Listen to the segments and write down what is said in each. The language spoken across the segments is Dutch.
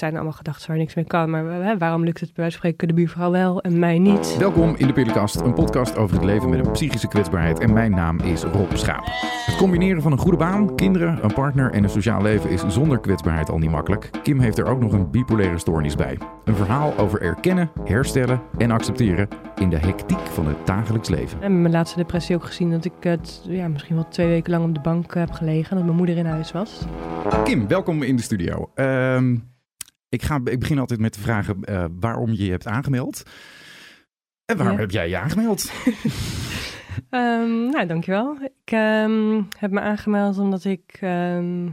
zijn allemaal gedachten waar niks mee kan. Maar hè, waarom lukt het bij wijze van spreken de buurvrouw wel en mij niet? Welkom in de Pillenkast, een podcast over het leven met een psychische kwetsbaarheid. En mijn naam is Rob Schaap. Het combineren van een goede baan, kinderen, een partner en een sociaal leven is zonder kwetsbaarheid al niet makkelijk. Kim heeft er ook nog een bipolaire stoornis bij. Een verhaal over erkennen, herstellen en accepteren in de hectiek van het dagelijks leven. En mijn laatste depressie ook gezien dat ik het ja, misschien wel twee weken lang op de bank heb gelegen. Dat mijn moeder in huis was. Kim, welkom in de studio. Ehm, ik, ga, ik begin altijd met de vragen eh, waarom je je hebt aangemeld. En waarom Ja. heb jij je aangemeld? Ehm, nou, dankjewel. Ik ehm, heb me aangemeld omdat ik... ehm,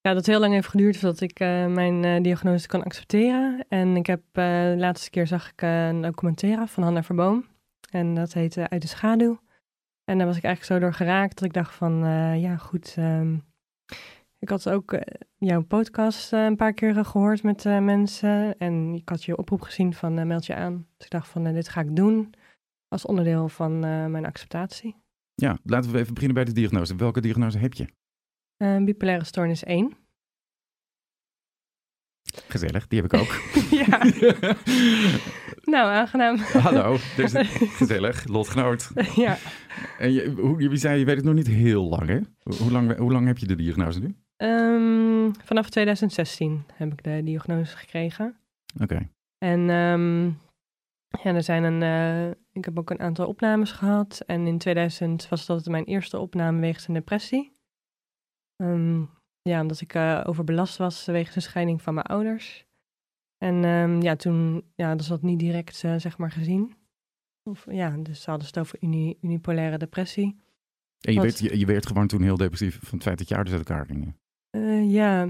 ja, dat heel lang heeft geduurd voordat ik eh, mijn eh, diagnose kan accepteren. En ik heb, de laatste keer zag ik een documentaire van Hanna Verboom. En dat heette Uit de Schaduw. En daar was ik eigenlijk zo door geraakt dat ik dacht van, ja goed... ik had ook eh, jouw podcast eh, een paar keer gehoord met eh, mensen. En ik had je oproep gezien van eh, meld je aan. Dus ik dacht van, eh, dit ga ik doen als onderdeel van eh, mijn acceptatie. Ja, laten we even beginnen bij de diagnose. Welke diagnose heb je? Eh, bipolaire stoornis 1. Gezellig, die heb ik ook. ja, nou aangenaam. Hallo, dus gezellig, lotgenoot. ja, En je, hoe, je zei, je weet het nog niet heel lang, hè? Hoe lang, hoe lang heb je de diagnose nu? Ehm, vanaf 2016 heb ik de diagnose gekregen. Oké. En ehm, ja, er zijn een, eh, ik heb ook een aantal opnames gehad. En in 2000 was dat mijn eerste opname wegens een depressie. Ehm, ja, omdat ik eh, overbelast was wegens een scheiding van mijn ouders. En ja, toen, ja, dat is dat niet direct, eh, zeg maar, gezien. Of, ja, dus ze hadden het over uni, unipolaire depressie. En je werd, je, je werd gewoon toen heel depressief van het feit dat je ouders uit elkaar gingen. Eh, ja.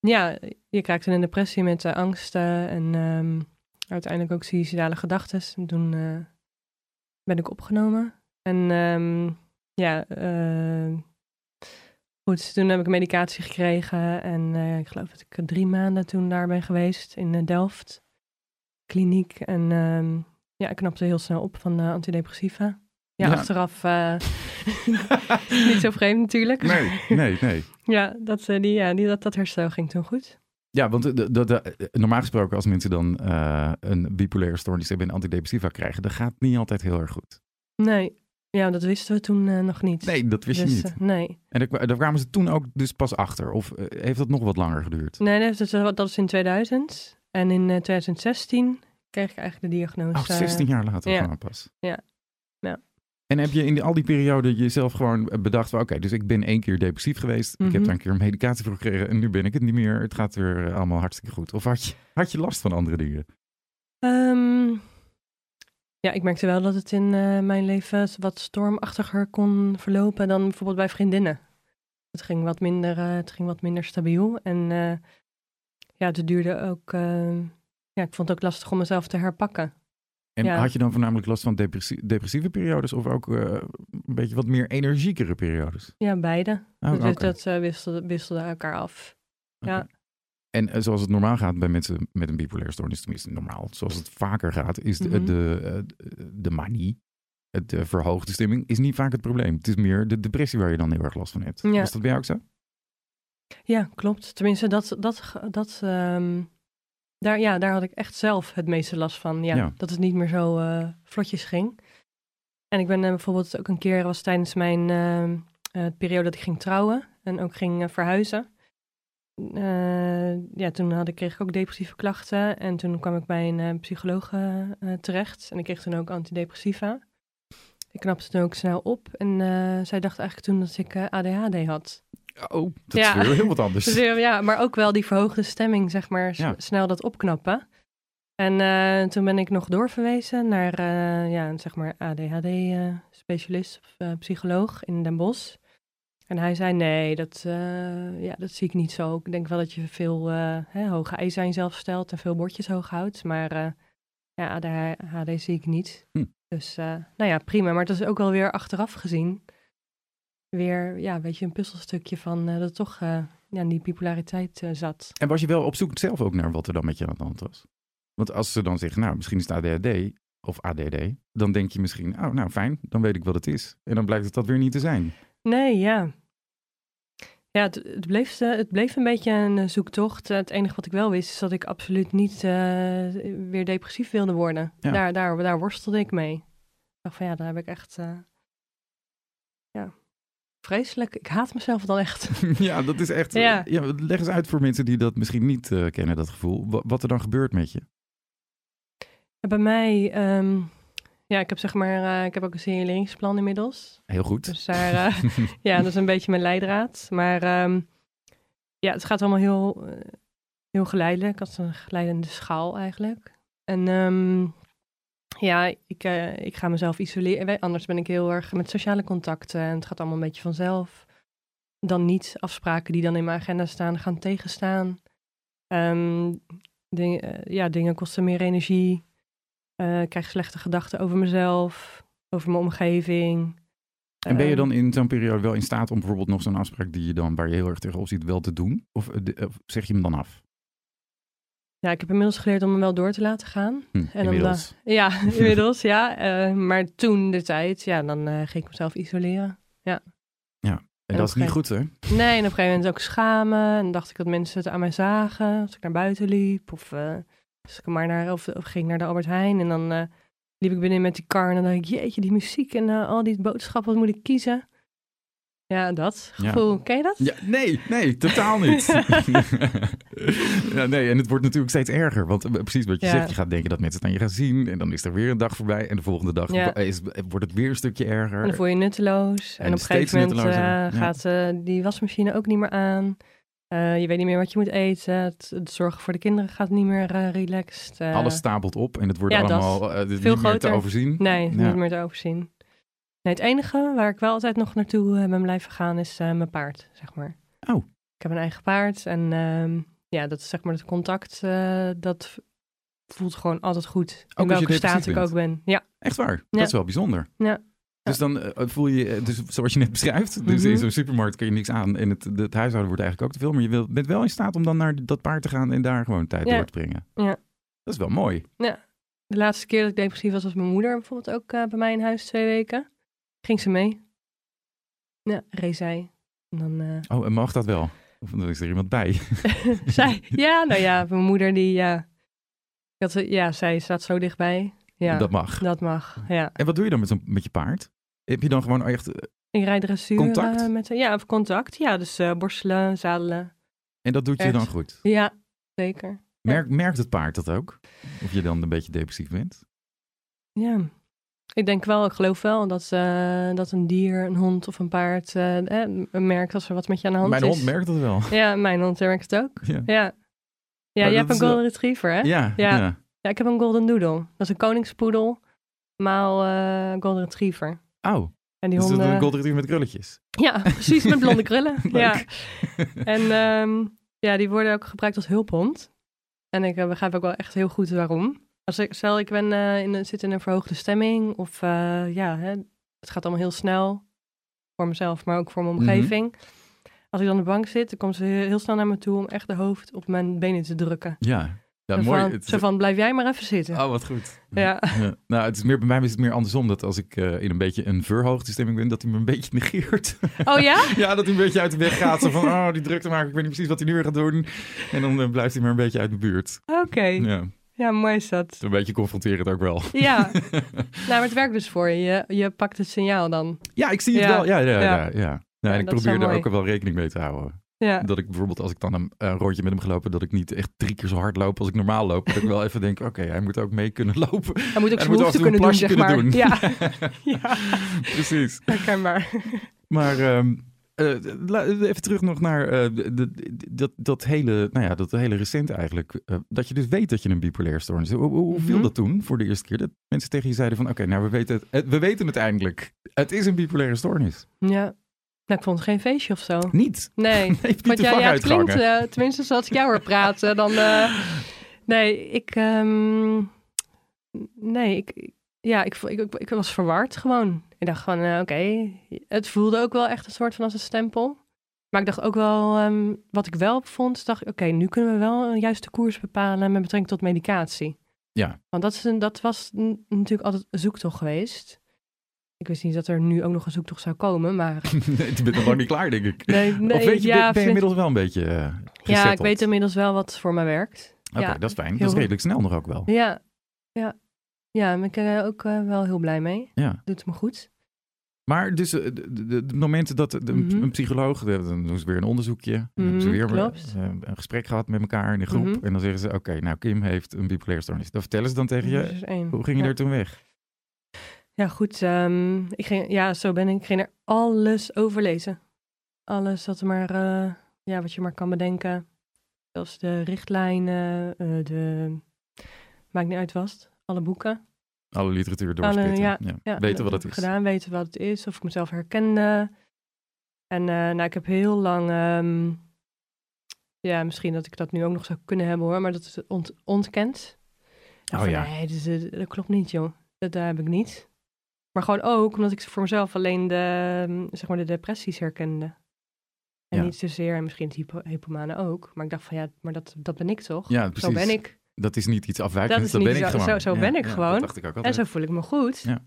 ja, je krijgt een depressie met eh, angsten en ehm, uiteindelijk ook suïcidale gedachten. En toen eh, ben ik opgenomen. En ehm, ja, goed, toen heb ik medicatie gekregen. En ik geloof dat ik drie maanden toen daar ben geweest in Delft. Kliniek. En ehm, ja, ik knapte heel snel op van de antidepressiva. Ja, Ja. achteraf eh, niet zo vreemd natuurlijk. Nee, nee, nee. Ja, dat, eh, die, ja die, dat, dat herstel ging toen goed. Ja, want de, de, de- normaal gesproken als mensen dan eh, een bipolaire stoornis hebben en antidepressiva krijgen, dat gaat niet altijd heel erg goed. Nee, ja, dat wisten we toen eh, nog niet. Nee, dat wist Dus, je niet. eh, nee, En daar, kwa- daar kwamen ze toen ook dus pas achter. Of eh, heeft dat nog wat langer geduurd? nee dat, is, dat is in 2000. En in eh, 2016 kreeg ik eigenlijk de diagnose. Oh, 16 jaar later ja. pas. Ja. Ja. En heb je in al die periode jezelf gewoon bedacht van... oké, dus ik ben één keer depressief geweest. Ik heb Mhm. daar een keer medicatie voor gekregen... en nu ben ik het niet meer. Het gaat weer eh, allemaal hartstikke goed. Of had je, had je last van andere dingen? Ehm, ja, ik merkte wel dat het in eh, mijn leven wat stormachtiger kon verlopen dan bijvoorbeeld bij vriendinnen. Het ging wat minder, eh, het ging wat minder stabiel. En ja, het duurde ook... ja, ik vond het ook lastig om mezelf te herpakken. En Ja. had je dan voornamelijk last van depressie- depressieve periodes... of ook eh, een beetje wat meer energiekere periodes? Ja, beide. Oh, dus dat eh, wisselde, wisselde elkaar af. ja. En eh, zoals het normaal gaat bij mensen met een bipolaire stoornis, tenminste normaal, zoals het vaker gaat, is de, Mhm. de, de manie, het, de verhoogde stemming, is niet vaak het probleem. Het is meer de depressie waar je dan heel erg last van hebt. Ja. Was dat bij jou ook zo? Ja, klopt. Tenminste, dat, dat, dat, ehm, daar, ja, daar had ik echt zelf het meeste last van. Ja, Ja. Dat het niet meer zo eh, vlotjes ging. En ik ben eh, bijvoorbeeld ook een keer, was tijdens mijn ehm, eh, periode dat ik ging trouwen en ook ging verhuizen. Ja, toen had ik, kreeg ik ook depressieve klachten en toen kwam ik bij een psycholoog terecht en ik kreeg toen ook antidepressiva. Ik knapte toen ook snel op en zij dacht eigenlijk toen dat ik ADHD had. Oh, dat Ja. is weer heel wat anders. Dus, ja, maar ook wel die verhoogde stemming, zeg maar, Ja. snel dat opknappen. En eh, toen ben ik nog doorverwezen naar, eh, ja, zeg maar, ADHD-specialist of eh, psycholoog in Den Bosch. En hij zei, nee, dat, ja, dat zie ik niet zo. Ik denk wel dat je veel hè, hoge eisen jezelf stelt en veel bordjes hoog houdt. Maar ja, ADHD zie ik niet. Hm. Dus, nou ja, prima. Maar het is ook wel weer achteraf gezien. Weer, ja, weet je, een puzzelstukje van eh, dat het toch eh, ja, in die bipolariteit eh, zat. En was je wel op zoek zelf ook naar wat er dan met je aan de hand was? Want als ze dan zeggen, nou, misschien is het ADHD of ADD, dan denk je misschien, oh, nou fijn, dan weet ik wat het is. En dan blijkt het dat weer niet te zijn. Nee, ja. Ja, het, het, bleef, het bleef een beetje een zoektocht. Het enige wat ik wel wist, is dat ik absoluut niet weer depressief wilde worden. Ja. Daar, daar, daar worstelde ik mee. Ik dacht van ja, daar heb ik echt... ja, vreselijk. Ik haat mezelf dan echt. ja, dat is echt... Ja. Ja. leg eens uit voor mensen die dat misschien niet eh, kennen, dat gevoel. Wa- wat er dan gebeurt met je. Ja, Bij mij, ehm, ja, ik heb zeg maar, eh, ik heb ook een signaleringsplan inmiddels. Heel goed. Dus daar, eh, ja, dat is een beetje mijn leidraad. Maar ehm, ja, het gaat allemaal heel, eh, heel geleidelijk, als een geleidende schaal eigenlijk. En ehm, ja, ik, eh, ik ga mezelf isoleren. Anders ben ik heel erg met sociale contacten en het gaat allemaal een beetje vanzelf. Dan niet afspraken die dan in mijn agenda staan, gaan tegenstaan. Ehm, ding- eh, ja, dingen kosten meer energie. Eh, ik krijg slechte gedachten over mezelf, over mijn omgeving. En ben je Ehm, dan in zo'n periode wel in staat om bijvoorbeeld nog zo'n afspraak die je dan, waar je heel erg tegenop ziet, wel te doen? Of zeg je hem dan af? Ja, ik heb inmiddels geleerd om hem wel door te laten gaan. Hm, En dan, inmiddels. eh, ja, inmiddels, ja. Eh, maar toen de tijd, ja, dan eh, ging ik mezelf isoleren. en dat is niet goed, hè? Nee, en op een gegeven moment ook schamen. En dacht ik dat mensen het aan mij zagen als ik naar buiten liep. Of eh, als ik maar naar, of, of ging naar de Albert Heijn. En dan liep ik binnen met die kar en dan dacht ik, jeetje, die muziek en al die boodschappen, wat moet ik kiezen? Ja, dat Ja. gevoel. Ken je dat? Ja, nee, nee, totaal niet. ja, nee, en het wordt natuurlijk steeds erger. Want eh, precies wat je Ja. zegt, je gaat denken dat mensen het aan je gaan zien. En dan is er weer een dag voorbij. En de volgende dag Ja. is, wordt het weer een stukje erger. En dan voel je nutteloos. En, En op een gegeven moment eh, gaat eh, die wasmachine ook niet meer aan. Eh, je weet niet meer wat je moet eten. Het, het zorgen voor de kinderen gaat niet meer eh, relaxed. Eh, Alles stapelt op en het wordt ja, allemaal eh, niet Veel meer te groter. overzien. Nee, Ja. niet meer te overzien. Nee, het enige waar ik wel altijd nog naartoe eh, ben blijven gaan is eh, mijn paard, zeg maar. Oh. Ik heb een eigen paard en ehm, ja, dat is zeg maar het contact, eh, dat voelt gewoon altijd goed. als in welke staat ik bent? ook ben. Ja, Echt waar? Ja. Dat is wel bijzonder. Ja. Dus dan voel je, dus zoals je net beschrijft, dus Mhm. in zo'n supermarkt kun je niks aan en het, het huishouden wordt eigenlijk ook te veel, maar je wil, bent wel in staat om dan naar dat paard te gaan en daar gewoon tijd Ja. door te brengen. Ja. Dat is wel mooi. de laatste keer dat ik depressief was, was mijn moeder bijvoorbeeld ook bij mij in huis twee weken. Ging ze mee. Ja, reed zij. En dan eh, Oh, en mag dat wel? Of dan is er iemand bij? zij, ja, nou ja, mijn moeder die, ja, had, ja, zij staat zo dichtbij. Ja, Dat mag. dat mag, ja. En wat doe je dan met, met je paard? Heb je dan gewoon echt... eh, Ik rijd dressuur Contact? eh, met Ja, of contact. Ja, dus borstelen, zadelen. En dat doet je dan goed? Ja, zeker. Merk, merkt het paard dat ook? Of je dan een beetje depressief bent? Ja. Ik denk wel, ik geloof wel dat, eh, dat een dier, een hond of een paard eh, merkt als er wat met je aan de hand Mijn is. hond merkt dat wel. Ja, mijn hond merkt het ook. Ja, Ja. Ja, hebt een wel- golden retriever, hè? ja. Ja. ja. Ja, ik heb een golden doodle. Dat is een koningspoedel, maal eh, golden retriever. Oh, En die dus honden... een golden retriever met krulletjes. Ja, precies, met blonde krullen. Ja. En ehm, ja, die worden ook gebruikt als hulphond. En ik begrijp ook wel echt heel goed waarom. Als ik, stel, ik ben, eh, in, een- zit in een verhoogde stemming of eh, ja, hè, het gaat allemaal heel snel. Voor mezelf, maar ook voor mijn Mhm. omgeving. Als ik dan op de bank zit, dan komt ze heel snel naar me toe om echt de hoofd op mijn benen te drukken. Ja, ja Zo mooi. van, Het- zo van, blijf jij maar even zitten. Oh, wat goed. Ja. Ja. Nou, het is meer, bij mij is het meer andersom. Dat als ik eh, in een beetje een verhoogde stemming ben, dat hij me een beetje negeert. Oh ja? ja, dat hij een beetje uit de weg gaat. Zo van, oh, die drukte maken. Ik weet niet precies wat hij nu weer gaat doen. En dan blijft hij maar een beetje uit de buurt. Oké. Ja. Ja, mooi is dat. een beetje confronterend ook wel. Ja, nou, maar het werkt dus voor je. Je, je pakt het signaal dan. Ja, ik zie het Ja. wel. Ja, ja, ja. Ja. Nou, en ik probeer er mooi. ook wel rekening mee te houden. Ja, Dat ik bijvoorbeeld als ik dan een, een rondje met hem gelopen, dat ik niet echt drie keer zo hard loop als ik normaal loop. Dat ik wel even denk, oké, hij moet ook mee kunnen lopen. hij moet ook zijn een kunnen doen, zeg maar. doen. Ja, ja, Precies. herkenbaar. Maar ehm, la- even terug nog naar eh, de- de- dat, dat, hele, nou ja, dat hele recent eigenlijk. eh, dat je dus weet dat je een bipolair stoornis hebt. Hoe, hoe viel Mhm. dat toen voor de eerste keer? Dat mensen tegen je zeiden van, oké, nou we weten het, we weten het eindelijk. Het is een bipolaire stoornis. Ja, nou, ik vond het geen feestje of zo. Niet. Nee, want ja, het klinkt, tenminste zoals ik jou hoor praten, dan... nee, ik... ehm, nee, ik... Ja, ik, ik, ik, ik was verward gewoon. Ik dacht van, eh, oké, het voelde ook wel echt een soort van als een stempel. Maar ik dacht ook wel, ehm, wat ik wel vond, dacht ik, oké, nu kunnen we wel een juiste koers bepalen met betrekking tot medicatie. Ja. Want dat, is een, dat was natuurlijk altijd een zoektocht geweest. Ik wist niet dat er nu ook nog een zoektocht zou komen, maar... nee, je bent nog lang niet klaar, denk ik. Nee, nee, of weet je, ja, ben, ben je inmiddels wel een beetje uh, Ja, ik weet inmiddels wel wat voor mij werkt. Oké, ja, dat is fijn. Dat is redelijk snel nog ook wel. Ja, ja. Ja, ben ik er ook eh, wel heel blij mee. Ja. Doet me goed. Maar dus eh, de, de, de momenten dat de, Mhm. een psycholoog, dan doen ze weer een onderzoekje, dan hebben ze Mhm, weer klopt. eh, een gesprek gehad met elkaar in de groep. Mhm. En dan zeggen ze, oké, nou Kim heeft een bipolaire stoornis. Dan vertellen ze dan tegen Dat je, hoe ging je ja. daar toen weg? Ja, goed. ehm, ik ging, ja, zo ben ik. Ik ging er alles over lezen. Alles wat, er maar, eh, ja, wat je maar kan bedenken. Zelfs de richtlijnen, eh, de... Maakt niet uit wat. Alle boeken. Alle literatuur doorspitten. ja, ja. Ja, Weten wat het is. Gedaan, weten wat het is, of ik mezelf herkende. En eh, nou, ik heb heel lang, ehm, ja, misschien dat ik dat nu ook nog zou kunnen hebben hoor, maar dat is ont ontkend. Oh, van, ja. Nee, dus, eh, dat klopt niet joh, dat daar heb ik niet. Maar gewoon ook omdat ik voor mezelf alleen de, ehm, zeg maar de depressies herkende. En Ja. niet zozeer, en misschien het hypo hypomane ook, maar ik dacht van ja, maar dat, dat ben ik toch? Ja, Zo precies. ben ik. Dat is niet iets afwijkends, Dat is dat niet ben ik zo- gewoon. zo- zo Ja, ben ik ja, gewoon. Dat dacht ik ook En zo voel ik me goed. Ja.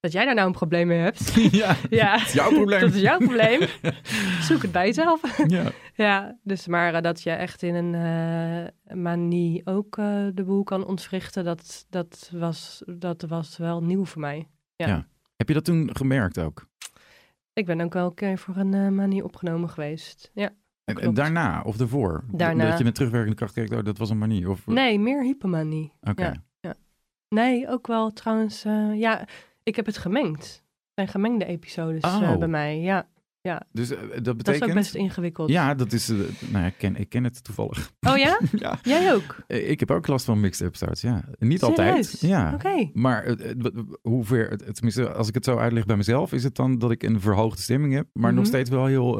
Dat jij daar nou een probleem mee hebt. ja, Ja, dat is jouw probleem. dat is jouw probleem. Zoek het bij jezelf. ja. ja, dus maar eh, dat je echt in een eh, manie ook eh, de boel kan ontwrichten, dat, dat, was, dat was wel nieuw voor mij. Ja. Heb je dat toen gemerkt ook? Ik ben ook wel een keer voor een eh, manie opgenomen geweest. Ja. En, Klopt. daarna of daarvoor? Daarna. Dat je met terugwerkende kracht kijkt, oh, dat was een manie? Of... Nee, meer hypomanie. Oké. Ja. Nee, ook wel trouwens. eh, ja, ik heb het gemengd. Het zijn gemengde episodes eh, Oh. bij mij. Ja, Dus eh, dat betekent... dat is ook best ingewikkeld. Ja, dat is... nou ja, ik ken, ik ken het toevallig. Oh ja? ja. Jij ook? Ik heb ook last van mixed episodes, ja. Niet Serieus? altijd. Ja. Oké. Maar hoe ver, tenminste, als ik het zo uitleg bij mezelf, is het dan dat ik een verhoogde stemming heb, maar nog Mhm. steeds wel heel,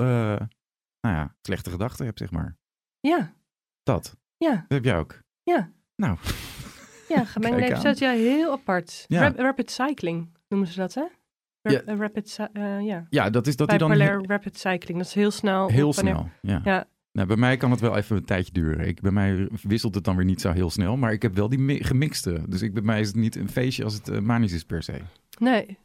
nou ja, slechte gedachten heb, zeg maar. Ja, Dat. ja, Dat heb jij ook. Ja. Nou, ja. Gemengde episodes, ja, heel apart. Ja. Rap- rapid cycling noemen ze dat, hè? Rap- Ja. eh, Rapid, eh, ja. ja, dat is dat hij dan rapid cycling. Dat is heel snel. heel snel. Ja. Ja. Nou, bij mij kan het wel even een tijdje duren. Ik, bij mij wisselt het dan weer niet zo heel snel, maar ik heb wel die mi- gemixte. Dus ik, bij mij is het niet een feestje als het eh, manisch is per se. Nee.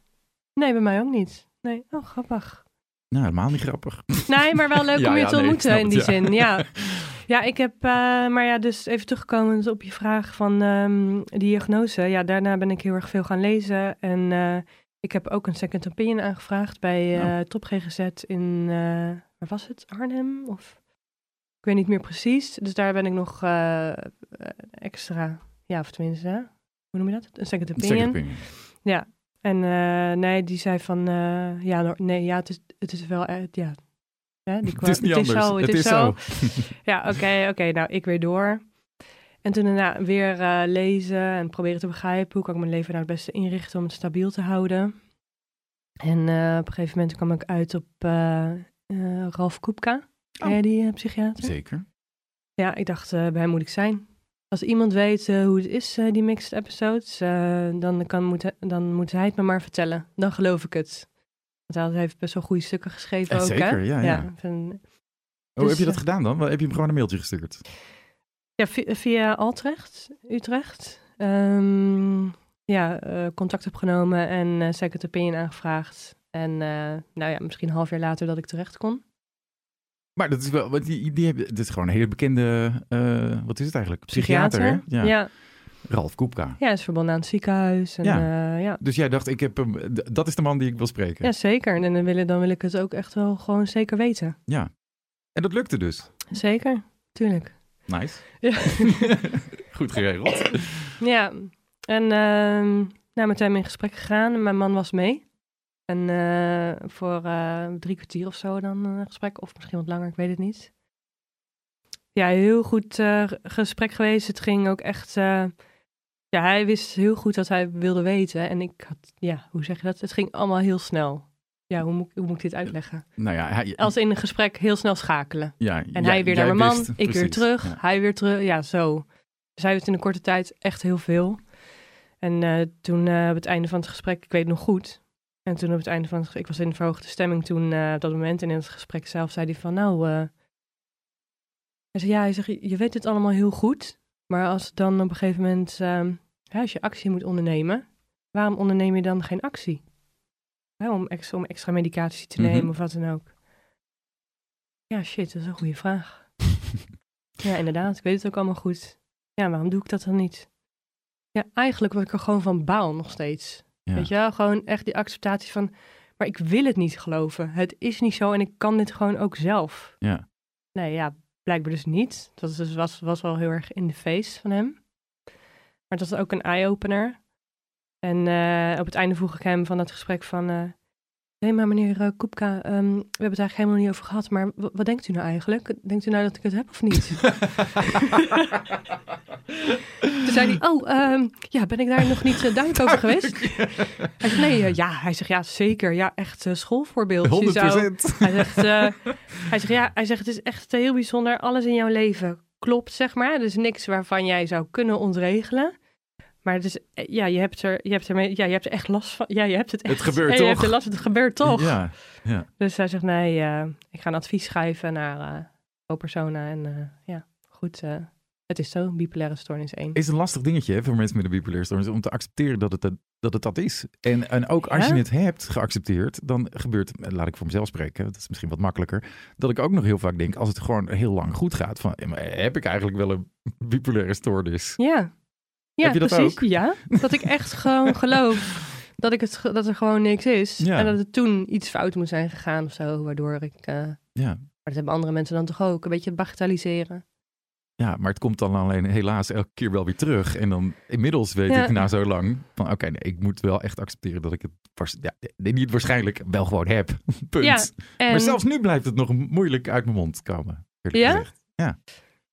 Nee, bij mij ook niet. Nee, oh, grappig. Nou, helemaal niet grappig. Nee, maar wel leuk Ja, om je ja, te ontmoeten in die zin. Ja. ja, ik heb, eh, maar ja, dus even terugkomend op je vraag van ehm diagnose. Ja, daarna ben ik heel erg veel gaan lezen. En eh, ik heb ook een second opinion aangevraagd bij Oh. Top GGZ in, waar was het? Arnhem? Of ik weet niet meer precies. Dus daar ben ik nog extra, ja, of tenminste, hoe noem je dat? Een second opinion. Second opinion. Ja, en eh, nee, die zei van, ja, nee, ja, het is, het is wel, ja. Hè, die Het is niet anders. zo, het, is, zo. Ja, oké, oké, nou, ik weer door. En toen daarna weer eh, lezen en proberen te begrijpen hoe kan ik mijn leven nou het beste inrichten om het stabiel te houden. En eh, op een gegeven moment kwam ik uit op eh, Ralf Koepka, jij die psychiater? Zeker. Ja, ik dacht, bij hem moet ik zijn. Als iemand weet hoe het is, die mixed episodes, dan, kan, moet, dan moet hij het me maar vertellen. Dan geloof ik het. Want hij heeft best wel goede stukken geschreven Ja, ook, hè? zeker, ja, ja. van- Hoe Dus, heb je dat eh, gedaan dan? Heb je hem gewoon een mailtje gestuurd? ja, vi- via Altrecht, Utrecht. Ehm, ja, eh, contact opgenomen en eh second opinion aangevraagd. En nou ja, misschien een half jaar later dat ik terecht kon. Maar dat is wel, want die, die hebben, dit is gewoon een hele bekende, wat is het eigenlijk? Psychiater, hè? Ja. ja. Ralf Koepka. Ja, is verbonden aan het ziekenhuis. En, Ja. ja. ja. Dus jij dacht, ik heb hem, dat is de man die ik wil spreken. Ja, zeker. En dan wil, ik- dan wil ik het ook echt wel gewoon zeker weten. Ja. En dat lukte dus. Zeker, tuurlijk. Nice. Ja, Goed geregeld. ja. en ehm nou, met hem in gesprek gegaan. En mijn man was mee. En eh, voor eh, drie kwartier of zo dan een gesprek. Of misschien wat langer, ik weet het niet. Ja, heel goed eh, gesprek geweest. Het ging ook echt... eh, ja, hij wist heel goed wat hij wilde weten. En ik had... Ja, hoe zeg je dat? Het ging allemaal heel snel. Ja, hoe moet, hoe moet ik dit uitleggen? Nou ja, hij, Als in een gesprek heel snel schakelen. ja, En jij- hij weer naar mijn man, wist, ik weer terug, Ja. hij weer terug. Ja, zo. Dus hij wist in een korte tijd echt heel veel. En eh, toen eh, op het einde van het gesprek, ik weet het nog goed. En toen op het einde van het gesprek, ik was in verhoogde stemming toen eh, op dat moment. En in het gesprek zelf zei hij van, nou... eh, hij zei, ja, hij zegt, je weet het allemaal heel goed. Maar als dan op een gegeven moment, ehm, als je actie moet ondernemen... waarom onderneem je dan geen actie? hè, om, extra, om extra medicatie te Mhm. nemen of wat dan ook? Ja, shit, dat is een goede vraag. ja, inderdaad, ik weet het ook allemaal goed. Ja, waarom doe ik dat dan niet? Ja, eigenlijk wat ik er gewoon van baal nog steeds. Ja. Weet je wel, gewoon echt die acceptatie van, maar ik wil het niet geloven. Het is niet zo en ik kan dit gewoon ook zelf. Ja. Nee, ja, blijkbaar dus niet. Dat dus, was, was wel heel erg in de face van hem. Maar het was ook een eye-opener. En eh, op het einde vroeg ik hem van dat gesprek van... Hé, maar meneer eh, Koepka, ehm, we hebben het eigenlijk helemaal niet over gehad. Maar wat denkt u nou eigenlijk? Denkt u nou dat ik het heb of niet? Toen zei hij, oh, ehm, ja, ben ik daar nog niet eh, duidelijk over geweest? Hij zegt, nee, eh, ja. Hij zegt, ja, zeker. Ja, echt schoolvoorbeeld. Je 100 zou- hij zegt, hij zegt, ja, hij zegt, het is echt heel bijzonder. Alles in jouw leven klopt, zeg maar. Er is niks waarvan jij zou kunnen ontregelen. Maar het is, eh, ja, je hebt er, je hebt er, ja, je hebt er echt last van. Ja, je hebt het echt. Het gebeurt Ja, Je toch? hebt er last van, het gebeurt toch. Ja, ja. Dus hij zegt, nee, eh, ik ga een advies schrijven naar uh, persona. En eh, ja, goed, eh, het is zo, bipolaire stoornis 1. Is een lastig dingetje hè, voor mensen met een bipolaire stoornis om te accepteren dat het dat, dat, het dat is. En, en ook als Ja. je het hebt geaccepteerd, dan gebeurt, eh, laat ik voor mezelf spreken, dat is misschien wat makkelijker, dat ik ook nog heel vaak denk, als het gewoon heel lang goed gaat, van eh, heb ik eigenlijk wel een bipolaire stoornis? Ja, ja Heb je dat precies. ook? Ja, dat ik echt gewoon geloof dat, ik het, dat er gewoon niks is. Ja. En dat het toen iets fout moet zijn gegaan of zo, waardoor ik... eh, Ja. maar dat hebben andere mensen dan toch ook, een beetje het bagatelliseren. Ja, maar het komt dan alleen helaas elke keer wel weer terug. En dan inmiddels weet Ja. ik na zo lang van oké, nee, ik moet wel echt accepteren dat ik het ja, niet waarschijnlijk wel gewoon heb. Punt. Ja, En, Maar zelfs nu blijft het nog moeilijk uit mijn mond komen. Ja? gezegd. ja,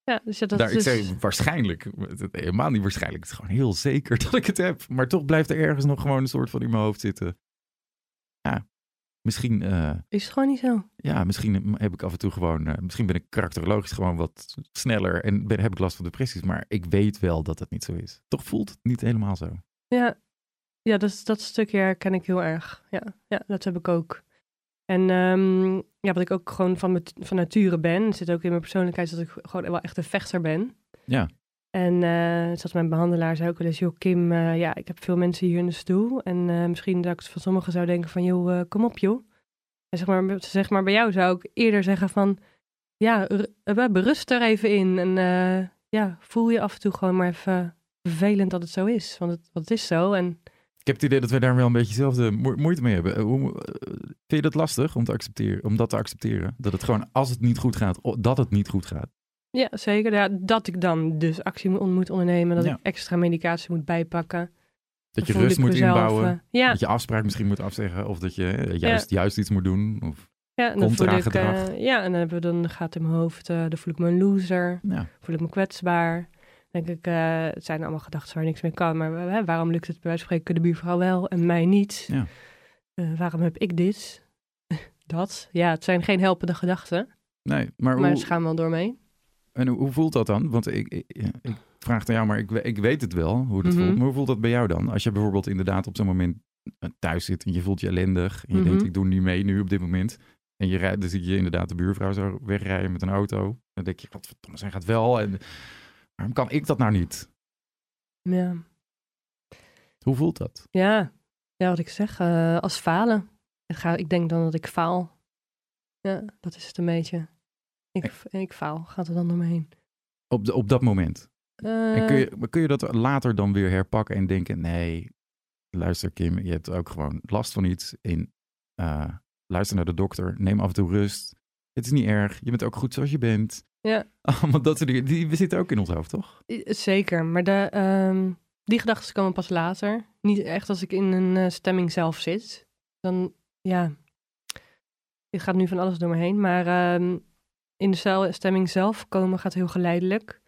dus ja, dat Daar, is Ik dus- zeg waarschijnlijk, helemaal niet waarschijnlijk. Het is gewoon heel zeker dat ik het heb. Maar toch blijft er ergens nog gewoon een soort van in mijn hoofd zitten. Ja, misschien, eh, is het gewoon niet zo. ja, misschien heb ik af en toe gewoon, eh, misschien ben ik karakterologisch gewoon wat sneller en ben, heb ik last van depressies. Maar ik weet wel dat het niet zo is. Toch voelt het niet helemaal zo. Ja, ja dat, dat stukje herken ik heel erg. Ja, ja dat heb ik ook. En ehm, ja, wat ik ook gewoon van, met- van nature ben, zit ook in mijn persoonlijkheid dat ik gewoon wel echt een vechter ben. Ja. En eh zoals mijn behandelaar zei ook wel eens, joh Kim, eh, ja, ik heb veel mensen hier in de stoel. En eh, misschien dat ik van sommigen zou denken van, joh, kom op joh. En zeg maar, zeg maar, bij jou zou ik eerder zeggen van, ja, ru- berust er even in. En ja, voel je af en toe gewoon maar even vervelend dat het zo is. Want het, want het is zo en... Ik heb het idee dat we daar wel een beetje dezelfde mo- moeite mee hebben. Eh, Hoe, eh, vind je dat lastig om, te accepteren, om dat te accepteren? Dat het gewoon, als het niet goed gaat, dat het niet goed gaat. Ja, zeker. Ja, dat ik dan dus actie moet, ondernemen, dat Ja. ik extra medicatie moet bijpakken. Dat je rust moet mezelf, inbouwen. eh, ja, Dat je afspraak misschien moet afzeggen. Of dat je juist, juist iets moet doen. Of, ja, en dan voel ik, contragedrag. eh, ja, en dan, hebben we, dan gaat in mijn hoofd, eh, dan voel ik me een loser, ja. voel ik me kwetsbaar. Denk ik, eh, het zijn allemaal gedachten waar niks mee kan, maar eh, waarom lukt het bij wijze van spreken de buurvrouw wel en mij niet? Ja. Eh, waarom heb ik dit? dat? Ja, het zijn geen helpende gedachten, Nee, maar, maar hoe, ze gaan wel door mee. en hoe, hoe voelt dat dan? Want ik, ik, vraag aan jou, maar ik, ik weet het wel hoe het Mhm. voelt. Maar hoe voelt dat bij jou dan? Als je bijvoorbeeld inderdaad op zo'n moment thuis zit en je voelt je ellendig. En je Mhm. denkt, ik doe niet mee nu op dit moment. En je rijdt, dan zie je inderdaad de buurvrouw zo wegrijden met een auto. Dan denk je, wat verdomme, zij gaat wel. En waarom kan ik dat nou niet? Ja. Hoe voelt dat? Ja, ja wat ik zeg, eh, als falen. Ik, ga, ik denk dan dat ik faal. Ja, dat is het een beetje. Ik, ik faal, gaat er dan door me heen. Op, de, op dat moment. En Eh, kun je, maar kun je dat later dan weer herpakken en denken: nee, luister Kim, je hebt ook gewoon last van iets. In, eh, luister naar de dokter, neem af en toe rust. Het is niet erg, je bent ook goed zoals je bent. Ja. Allemaal dat soort dingen, die, we zitten ook in ons hoofd, toch? Zeker, maar de, ehm, die gedachten komen pas later. Niet echt als ik in een eh, stemming zelf zit. Dan, ja, het gaat nu van alles door me heen. Maar ehm, in de cel- stemming zelf komen gaat heel geleidelijk.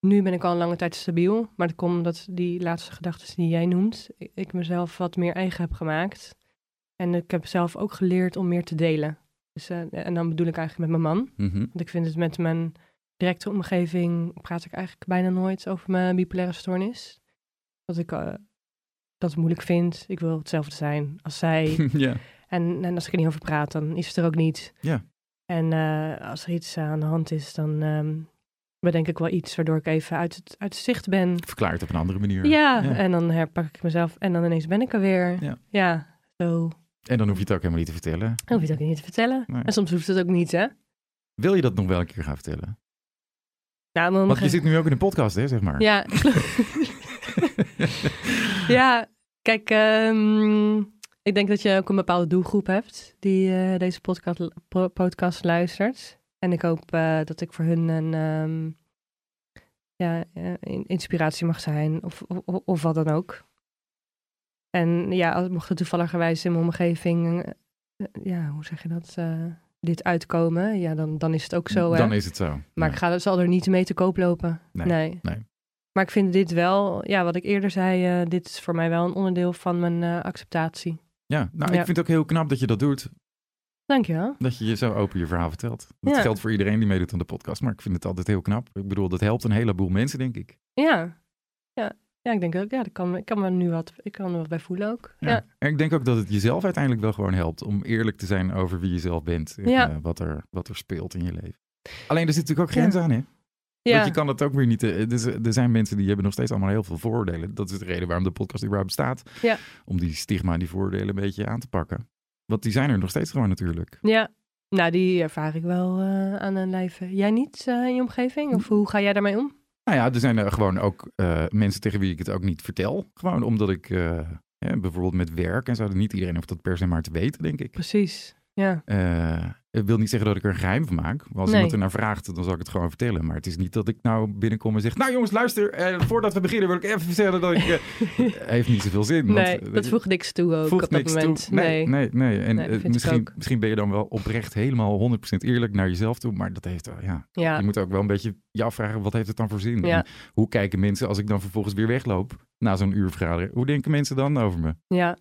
Nu ben ik al een lange tijd stabiel. Maar dat komt omdat die laatste gedachten die jij noemt, ik mezelf wat meer eigen heb gemaakt. En ik heb zelf ook geleerd om meer te delen. Dus, eh, en dan bedoel ik eigenlijk met mijn man. Mhm. Want ik vind het met mijn directe omgeving praat ik eigenlijk bijna nooit over mijn bipolaire stoornis. Dat ik eh, dat moeilijk vind. Ik wil hetzelfde zijn als zij. ja. en, en als ik er niet over praat, dan is het er ook niet. Ja. En eh, als er iets aan de hand is, dan ehm, bedenk ik wel iets waardoor ik even uit het, uit het zicht ben. Verklaart op een andere manier. Ja, Ja. en dan herpak ik mezelf en dan ineens ben ik er weer. Ja. ja zo En dan hoef je het ook helemaal niet te vertellen. Dan hoef je het ook niet te vertellen. Nee. En soms hoeft het ook niet, hè? Wil je dat nog wel een keer gaan vertellen? Nou, maar Want je zit nu ook in een podcast, hè, zeg maar. Ja. ja, kijk, ehm, ik denk dat je ook een bepaalde doelgroep hebt die eh, deze podcast, podcast luistert. En ik hoop eh, dat ik voor hun een ehm, ja, eh, in- inspiratie mag zijn of, of, of wat dan ook. En ja, als, mocht er toevalligerwijs in mijn omgeving, eh, eh, ja, hoe zeg je dat, eh, dit uitkomen, ja, dan, dan is het ook zo. hè? Dan is het zo. Maar Ja. ik ga, zal er niet mee te koop lopen. Nee, Nee. nee. Maar ik vind dit wel, ja, wat ik eerder zei, dit is voor mij wel een onderdeel van mijn acceptatie. Ja, nou, Ja. ik vind het ook heel knap dat je dat doet. Dankjewel. Dat je je zo open je verhaal vertelt. Dat Ja. geldt voor iedereen die meedoet aan de podcast. Maar ik vind het altijd heel knap. Ik bedoel, dat helpt een heleboel mensen, denk ik. Ja. Ja, ja ik denk ook, ja, dat kan, ik kan me nu wat, ik kan er wat bij voelen ook. Ja. Ja. En ik denk ook dat het jezelf uiteindelijk wel gewoon helpt om eerlijk te zijn over wie je zelf bent. En Ja. eh, wat, er, wat er speelt in je leven. Alleen er zit natuurlijk ook Ja. grenzen aan, hè? Ja. Want je kan het ook weer niet. eh, dus, er zijn mensen die hebben nog steeds allemaal heel veel vooroordelen. Dat is de reden waarom de podcast überhaupt bestaat. Ja. Om die stigma en die vooroordelen een beetje aan te pakken. Want die zijn er nog steeds gewoon natuurlijk. ja. Nou, die ervaar ik wel eh, aan een lijve. Jij niet in je omgeving? Of hoe ga jij daarmee om? Nou ja, er zijn er gewoon ook eh, mensen tegen wie ik het ook niet vertel. Gewoon omdat ik eh, bijvoorbeeld met werk en zo. Niet iedereen hoeft dat per se maar te weten, denk ik. Precies. Ja. Eh, ik wil niet zeggen dat ik er een geheim van maak. Als Nee. iemand er naar vraagt, dan zal ik het gewoon vertellen. Maar het is niet dat ik nou binnenkom en zeg... Nou jongens, luister, eh, voordat we beginnen wil ik even vertellen dat ik... het heeft niet zoveel zin. nee, dat voegt niks toe ook op dat moment. toe. Nee, nee, nee. En Nee, misschien, misschien ben je dan wel oprecht helemaal 100% eerlijk naar jezelf toe. Maar dat heeft wel, ja... Ja. Je moet ook wel een beetje je afvragen, wat heeft het dan voor zin? Ja. Hoe kijken mensen als ik dan vervolgens weer wegloop na zo'n uur? Hoe denken mensen dan over me? Ja.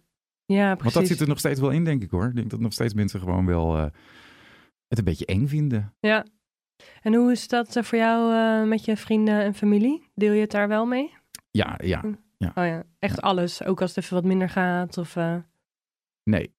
Ja, precies. Want dat zit er nog steeds wel in, denk ik hoor. Ik denk dat nog steeds mensen gewoon wel eh, het een beetje eng vinden. Ja. En hoe is dat eh, voor jou eh, met je vrienden en familie? Deel je het daar wel mee? Ja, ja. Oh ja, echt alles. Ook als het even wat minder gaat of... Nee.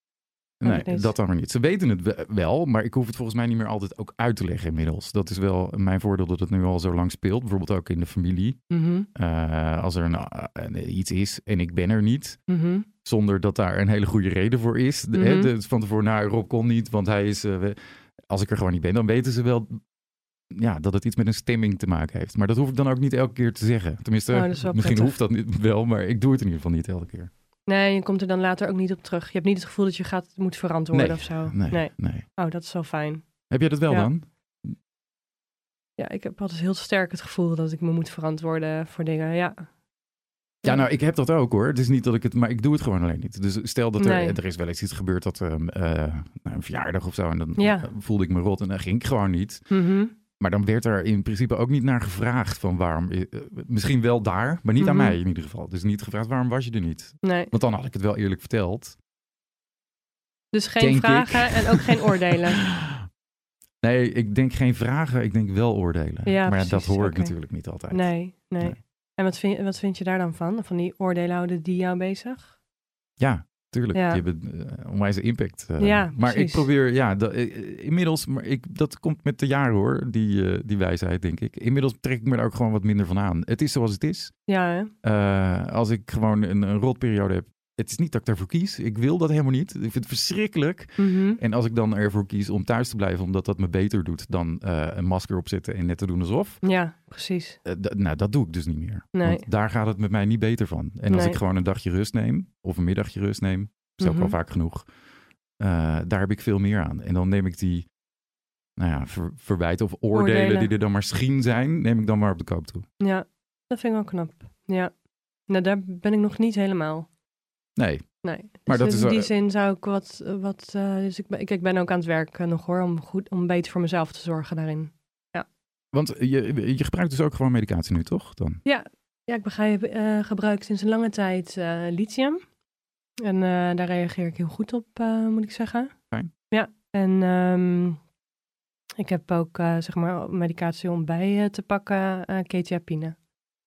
Oh, Nee, dat is- dat dan weer niet. Ze weten het we- wel, maar ik hoef het volgens mij niet meer altijd ook uit te leggen inmiddels. Dat is wel mijn voordeel dat het nu al zo lang speelt. Bijvoorbeeld ook in de familie. mhm, Eh, als er een, een- iets is en ik ben er niet, mhm. zonder dat daar een hele goede reden voor is. De, Mhm. de- van tevoren, nou, Rob kon niet, want hij is... eh, als ik er gewoon niet ben, dan weten ze wel ja, dat het iets met een stemming te maken heeft. Maar dat hoef ik dan ook niet elke keer te zeggen. Tenminste, Oh, misschien prettig. hoeft dat niet, wel, maar ik doe het in ieder geval niet elke keer. Nee, je komt er dan later ook niet op terug. Je hebt niet het gevoel dat je gaat moet verantwoorden Nee, of zo. Nee, nee. nee. Oh, dat is wel fijn. Heb jij dat wel Ja. dan? Ja, ik heb altijd heel sterk het gevoel dat ik me moet verantwoorden voor dingen. Ja. Ja, nou, ik heb dat ook hoor. Het is niet dat ik het, maar ik doe het gewoon alleen niet. Dus stel dat er, Nee. er is wel eens iets gebeurd dat ehm, eh, een verjaardag of zo, en dan Ja. voelde ik me rot en dan ging ik gewoon niet. Mhm. Maar dan werd er in principe ook niet naar gevraagd van waarom. eh, misschien wel daar, maar niet aan Mhm. mij in ieder geval. Dus niet gevraagd waarom was je er niet. Nee. Want dan had ik het wel eerlijk verteld. Dus geen Denk ik. vragen en ook geen oordelen. Nee, ik denk geen vragen, ik denk wel oordelen. Ja, maar ja, dat hoor ik natuurlijk niet altijd. Nee, nee. Nee. En wat vind, wat vind je daar dan van? Van die oordelen houden die jou bezig? Ja, tuurlijk. Ja. Die hebben uh, onwijze impact. eh. Ja, maar ik probeer, ja, dat, eh, inmiddels, maar ik, dat komt met de jaren hoor, die, eh, die wijsheid denk ik. Inmiddels trek ik me er ook gewoon wat minder van aan. Het is zoals het is. Ja, hè? Eh, als ik gewoon een, een rotperiode heb, het is niet dat ik daarvoor kies. Ik wil dat helemaal niet. Ik vind het verschrikkelijk. Mhm. En als ik dan ervoor kies om thuis te blijven, omdat dat me beter doet dan eh, een masker opzetten en net te doen alsof. Ja, precies. eh, nou, dat doe ik dus niet meer. Nee. Want daar gaat het met mij niet beter van. En als Nee. ik gewoon een dagje rust neem, of een middagje rust neem, ook Mhm. wel vaak genoeg. eh, daar heb ik veel meer aan. En dan neem ik die, nou ja, ver- verwijten of oordelen, Oordelen. die er dan misschien zijn, neem ik dan maar op de koop toe. Ja, dat vind ik wel knap. Ja. Nou, daar ben ik nog niet helemaal. Nee, Nee. Maar Dus dat is in die wel- zin zou ik wat... wat eh, dus ik ben, ik, ik ben ook aan het werk eh, nog hoor, om, goed, om beter voor mezelf te zorgen daarin. want je, je gebruikt dus ook gewoon medicatie nu, toch? Dan? Ja, ik begrijp, eh, gebruik sinds een lange tijd eh, lithium. En daar reageer ik heel goed op, moet ik zeggen. Fijn. Ja, en ehm, ik heb ook zeg maar medicatie om bij te pakken, eh ketiapine.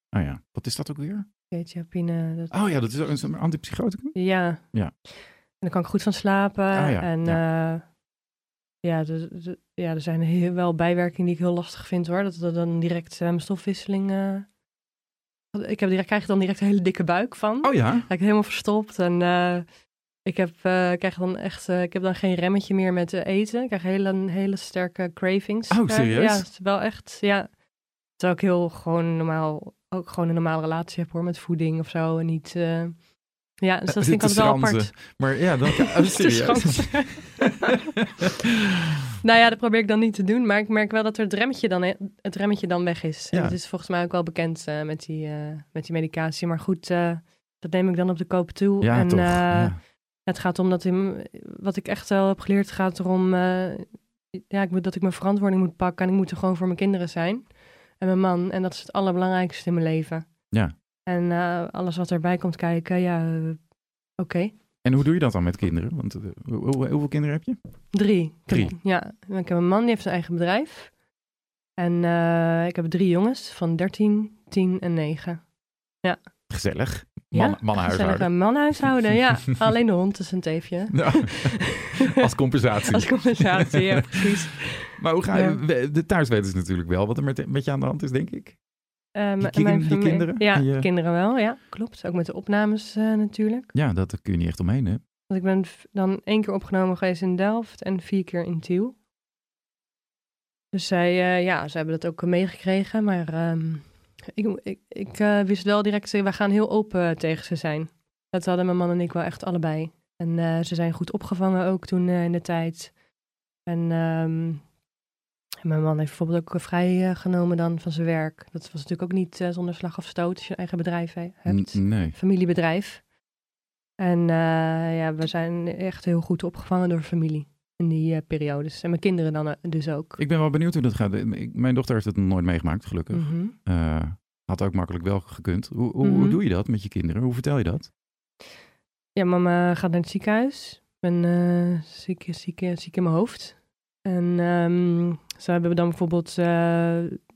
Oh ja, wat is dat ook weer? Ketiapine, dat, Oh ja, dat is ook een antipsychoticum? ja. Ja. En dan kan ik goed van slapen. Ah, ja, En ja, ja, de, de- ja, er zijn heel, wel bijwerkingen die ik heel lastig vind hoor. Dat er dan direct eh, mijn stofwisseling... eh, ik heb direct, krijg dan direct een hele dikke buik van. Oh ja? Lijkt helemaal verstopt. En eh, Ik heb, eh, krijg dan echt, eh, ik heb dan geen remmetje meer met eh, eten. Ik krijg hele, hele sterke cravings. Oh, Eh, serieus? Ja, het is wel echt, ja. Terwijl ik heel gewoon normaal, ook gewoon een normale relatie heb hoor, met voeding of zo. En niet, eh, ja, dus dat vind ik altijd wel apart. Maar ja, dan... Oh, serieus? nou ja, dat probeer ik dan niet te doen. Maar ik merk wel dat er het remmetje dan, het remmetje dan weg is. En dat is volgens mij ook wel bekend eh, met, die, eh, met die medicatie. Maar goed, dat neem ik dan op de koop toe. Ja, en, toch. ja. Het gaat om dat in, wat ik echt wel heb geleerd, gaat erom ja, ik moet, dat ik mijn verantwoording moet pakken en ik moet er gewoon voor mijn kinderen zijn. En mijn man. En dat is het allerbelangrijkste in mijn leven. Ja. En eh, alles wat erbij komt kijken, ja, eh, oké. En hoe doe je dat dan met kinderen? Want eh, hoe- hoe- hoeveel kinderen heb je? Drie. Heb- Drie. ja, ik heb een man die heeft zijn eigen bedrijf. En ik heb drie jongens van 13, 10 en 9. Gezellig. Ja, Man, mannenhuishouden. Gezellige mannenhuishouden, ja. Alleen de hond is een teefje. Ja. Als compensatie. Als compensatie, ja, precies. Maar hoe ga je... Ja. De thuis weten ze natuurlijk wel wat er met, met je aan de hand is, denk ik. Eh, m- Je mijn kinderen Ja, je- kinderen wel, ja, klopt. Ook met de opnames eh, natuurlijk. Ja, dat kun je niet echt omheen, hè? Want ik ben dan één keer opgenomen geweest in Delft en vier keer in Tiel. Dus zij, eh, ja, ze hebben dat ook meegekregen. Maar ehm, ik, ik, ik eh, wist wel direct, we gaan heel open tegen ze zijn. Dat hadden mijn man en ik wel echt allebei. En eh, ze zijn goed opgevangen ook toen eh, in de tijd. En ehm, mijn man heeft bijvoorbeeld ook vrijgenomen dan van zijn werk. Dat was natuurlijk ook niet zonder slag of stoot als je een eigen bedrijf he- hebt nee. familiebedrijf. En ja, we zijn echt heel goed opgevangen door familie in die eh, periodes. En mijn kinderen dan eh, dus ook. Ik ben wel benieuwd hoe dat gaat. Ik- mijn dochter heeft het nog nooit meegemaakt, gelukkig. Mhm. Eh, had ook makkelijk wel gekund. Hoe, hoe, hoe Mhm. doe je dat met je kinderen? Hoe vertel je dat? Ja, mama gaat naar het ziekenhuis. Ik ben ziek, ziek, ziek in mijn hoofd. En ehm ze hebben dan bijvoorbeeld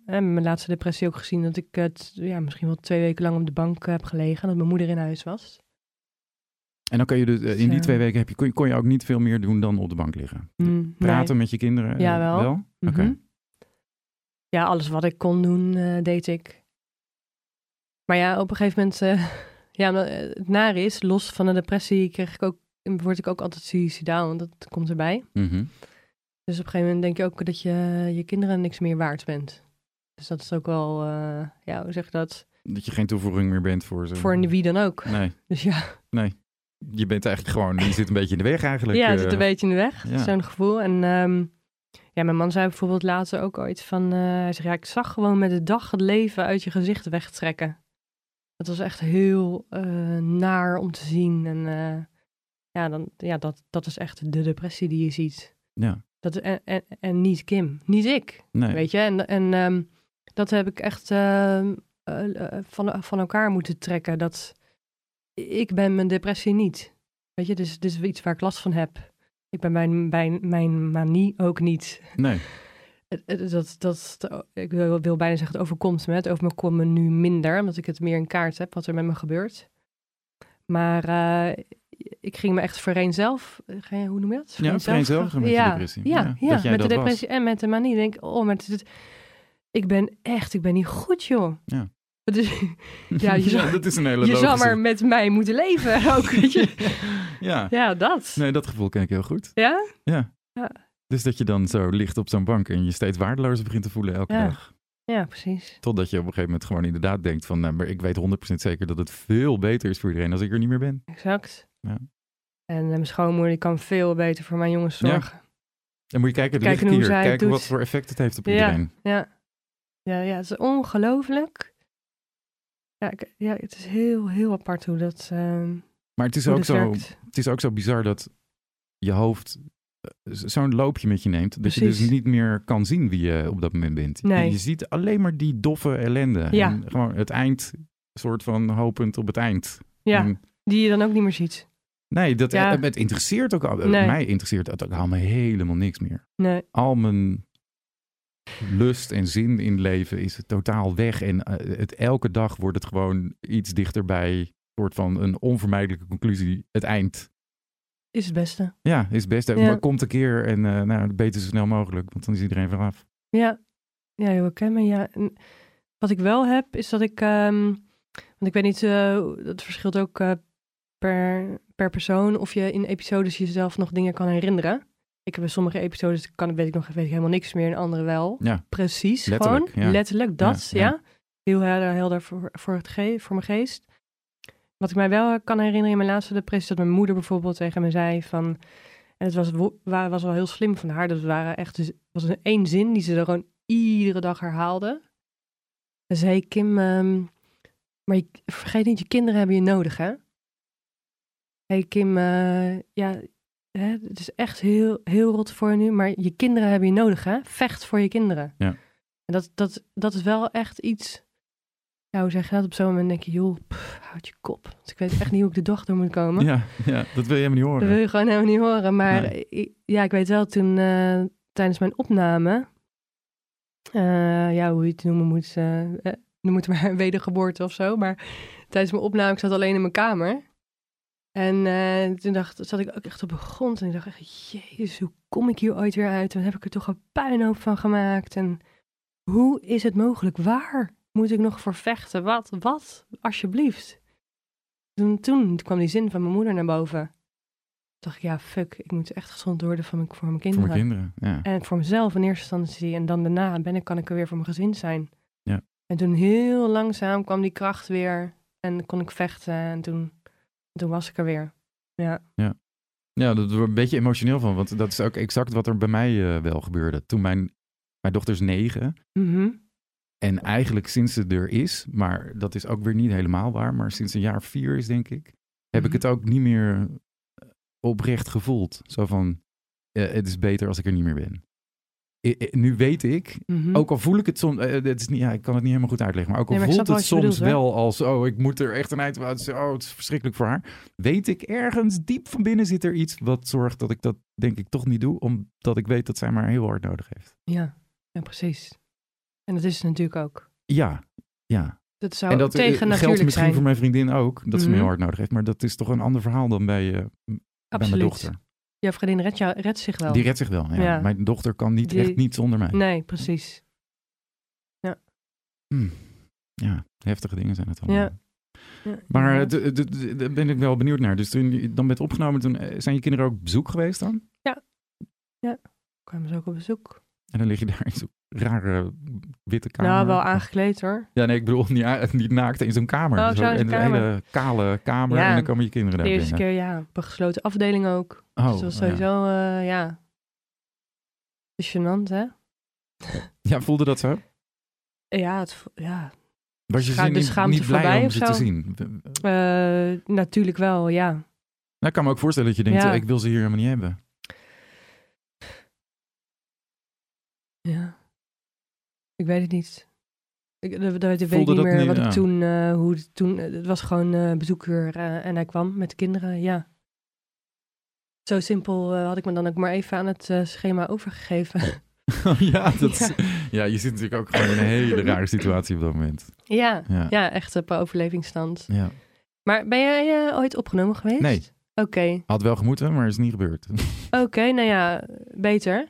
mijn laatste depressie ook gezien dat ik het ja, misschien wel twee weken lang op de bank heb gelegen. Dat mijn moeder in huis was. En dan kan je dus, eh, in die twee weken heb je, kon, je, kon je ook niet veel meer doen dan op de bank liggen. Mm, Praten met je kinderen? eh, Ja, wel. Oké. Mhm. Ja, alles wat ik kon doen, eh, deed ik. Maar ja, op een gegeven moment, ja, het nare is, los van de depressie kreeg ik ook, word ik ook altijd suicidaal, want dat komt erbij. Mhm. Dus op een gegeven moment denk je ook dat je je kinderen niks meer waard bent. Dus dat is ook wel, ja, hoe zeg je dat? Dat je geen toevoeging meer bent voor ze. Voor wie dan ook. Nee, Dus ja, je bent eigenlijk gewoon, je zit een beetje in de weg eigenlijk. ja het eh. zit een beetje in de weg, ja. zo'n gevoel. En ehm, ja, mijn man zei bijvoorbeeld later ook ooit van, eh, hij zegt, ja, ik zag gewoon met de dag het leven uit je gezicht wegtrekken. Dat was echt heel eh, naar om te zien. En ja, dan, ja dat, dat is echt de depressie die je ziet. Ja, Dat, en, en, en niet Kim, niet ik, nee. weet je. En, en ehm, dat heb ik echt ehm, eh, eh, van, van elkaar moeten trekken. Dat ik ben mijn depressie niet. Weet je, dus dit is iets waar ik last van heb. Ik ben mijn, mijn, mijn manie ook niet. nee. Dat, dat, ik wil, wil bijna zeggen, het overkomt me. Het overkomt me nu minder, omdat ik het meer in kaart heb wat er met me gebeurt. Maar eh, ik ging me echt voorheen zelf, eh, hoe noem je dat? Ja, vereenzelvigen met ja, depressie. Ja, Ja, ja, met de was. depressie en met de manie. Ik denk, oh, maar het, het- ik ben echt, ik ben niet goed, joh. Ja. Is, ja, je zou, dat is een hele je zou maar met mij moeten leven ook, weet je. ja. Ja, dat. Nee, dat gevoel ken ik heel goed. Ja? Ja. Ja. Dus dat je dan zo ligt op zo'n bank en je steeds waardelozer begint te voelen elke Ja. dag. Ja, precies. Totdat je op een gegeven moment gewoon inderdaad denkt van, nou, maar ik weet 100% zeker dat het veel beter is voor iedereen als ik er niet meer ben. Exact. Ja. En eh, mijn schoonmoeder die kan veel beter voor mijn jongens Ja. zorgen. En moet je kijken, het Kijken hier, kijken doet. wat voor effect het heeft op Ja. iedereen. Ja. Ja, ja, het is ongelooflijk. Ja, ik- ja, het is heel, heel apart hoe dat, ehm Maar het is, ook dat zo, werkt. het is ook zo bizar dat je hoofd eh, zo'n loopje met je neemt. Dat je dus niet meer kan zien wie je op dat moment bent. Nee. Je, ziet alleen maar die doffe ellende. Ja. En gewoon het eind, soort van hopend op het eind. Ja, En die je dan ook niet meer ziet. nee, dat, Ja. eh, het interesseert ook al. Nee. Mij interesseert het ook allemaal helemaal niks meer. Nee, Al mijn lust en zin in leven is totaal weg. En eh, het, elke dag wordt het gewoon iets dichterbij. Een soort van een onvermijdelijke conclusie. Het eind. is het beste. Ja, is het beste. Ja. Maar komt een keer en eh nou, beter zo snel mogelijk. Want dan is iedereen vanaf. Ja, ja heel me. Ja. En wat ik wel heb, is dat ik, ehm, want ik weet niet, dat verschilt ook per, per persoon of je in episodes jezelf nog dingen kan herinneren. Ik heb in sommige episodes, kan, weet ik nog weet ik helemaal niks meer, en andere wel. Ja. Precies, Letterlijk, gewoon. ja. Letterlijk, dat, Ja, ja. Heel helder, helder voor, voor, het ge voor mijn geest. Wat ik mij wel kan herinneren in mijn laatste depressie, dat mijn moeder bijvoorbeeld tegen me zei van... En het was, was wel heel slim van haar. Dat waren echt, dus- was een één zin die ze er gewoon iedere dag herhaalde. Ze zei, Kim, ehm, maar je, vergeet niet, je kinderen hebben je nodig, hè? hey Kim, eh, ja, hè, het is echt heel, heel rot voor je nu, maar je kinderen hebben je nodig, hè? Vecht voor je kinderen. Ja. En dat, dat, dat is wel echt iets, ja, hoe zeg je dat? Op zo'n moment denk je, joh, pff, houd je kop. Want ik weet echt niet hoe ik de dag door moet komen. Ja, ja, dat wil je helemaal niet horen. Dat wil je gewoon helemaal niet horen. Maar Nee. ik- ja, ik weet wel toen eh, tijdens mijn opname, eh, ja, hoe je het noemen moet, eh, noem het maar een wedergeboorte of zo. Maar tijdens mijn opname, ik zat alleen in mijn kamer. En eh, toen dacht, zat ik ook echt op de grond en ik dacht echt, jezus, hoe kom ik hier ooit weer uit? Dan heb ik er toch een puinhoop van gemaakt. En hoe is het mogelijk? Waar moet ik nog voor vechten? Wat? Wat? Alsjeblieft. Toen, toen kwam die zin van mijn moeder naar boven. Toen dacht ik, ja, fuck, ik moet echt gezond worden voor mijn, voor mijn Voor kinderen. mijn kinderen, ja. En voor mezelf in eerste instantie. En dan daarna ben ik, kan ik er weer voor mijn gezin zijn. Ja. En toen heel langzaam kwam die kracht weer. En kon ik vechten. En toen, toen was ik er weer. Ja. Ja, dat wordt een beetje emotioneel van, want dat is ook exact wat er bij mij eh, wel gebeurde. Toen mijn, mijn dochter is negen Mhm. en eigenlijk sinds ze er is, maar dat is ook weer niet helemaal waar, maar sinds een jaar of vier is denk ik, heb ik Mhm. het ook niet meer eh, oprecht gevoeld. Zo van, eh, het is beter als ik er niet meer ben. Nu weet ik, Mhm. ook al voel ik het soms, eh, het is niet, ja, ik kan het niet helemaal goed uitleggen, maar ook al Nee, maar voelt het soms bedoelt, wel als, oh, ik moet er echt een eind aan, oh, het is verschrikkelijk voor haar, weet ik ergens diep van binnen zit er iets wat zorgt dat ik dat denk ik toch niet doe, omdat ik weet dat zij maar heel hard nodig heeft. Ja. ja, precies. En dat is het natuurlijk ook. Ja, ja. Dat zou en dat eh, tegen geldt natuurlijk misschien zijn. voor mijn vriendin ook, dat ze me Mhm. heel hard nodig heeft, maar dat is toch een ander verhaal dan bij, eh, bij mijn Absoluut. dochter. Jouw vriendin redt, jou, redt zich wel. Die redt zich wel. Ja. Ja. Mijn dochter kan niet, Die- echt niet zonder mij. Nee, precies. Hm. Ja, heftige dingen zijn het allemaal. Ja. Ja, Maar daar ben ik wel benieuwd naar. Dus toen je dan bent opgenomen, toen eh, zijn je kinderen ook op bezoek geweest dan? kwamen ze ook op bezoek. En dan lig je daar in zo'n rare witte kamer. Nou, wel aangekleed hoor. Ja, nee, ik bedoel niet, niet naakt in zo'n kamer. Oh, Zo een hele kale kamer Ja. en dan komen je kinderen De eerste keer, ja, op een gesloten afdeling ook. Oh, dus dat was ja. sowieso, ja. Is gênant, hè? Ja, voelde dat zo? Ja, het, ja. Was je Scha- zin de niet, schaamte niet blij voorbij om of ze te zien? Eh, natuurlijk wel, ja. Nou, ik kan me ook voorstellen dat je denkt, Ja. eh, ik wil ze hier helemaal niet hebben. Ja. Ik weet het niet. Ik, dat, dat weet ik niet meer niet, wat ja. ik toen, eh, hoe het toen, eh, het was gewoon eh bezoeker en hij kwam met de kinderen, ja. Zo simpel had ik me dan ook maar even aan het schema overgegeven. ja, dat ja, je zit natuurlijk ook gewoon in een hele rare situatie op dat moment. ja, Ja. ja, echt op overlevingsstand. ja. Maar ben jij ooit opgenomen geweest? Nee. Oké, Had wel gemoeten, maar is niet gebeurd. oké, nou ja, beter.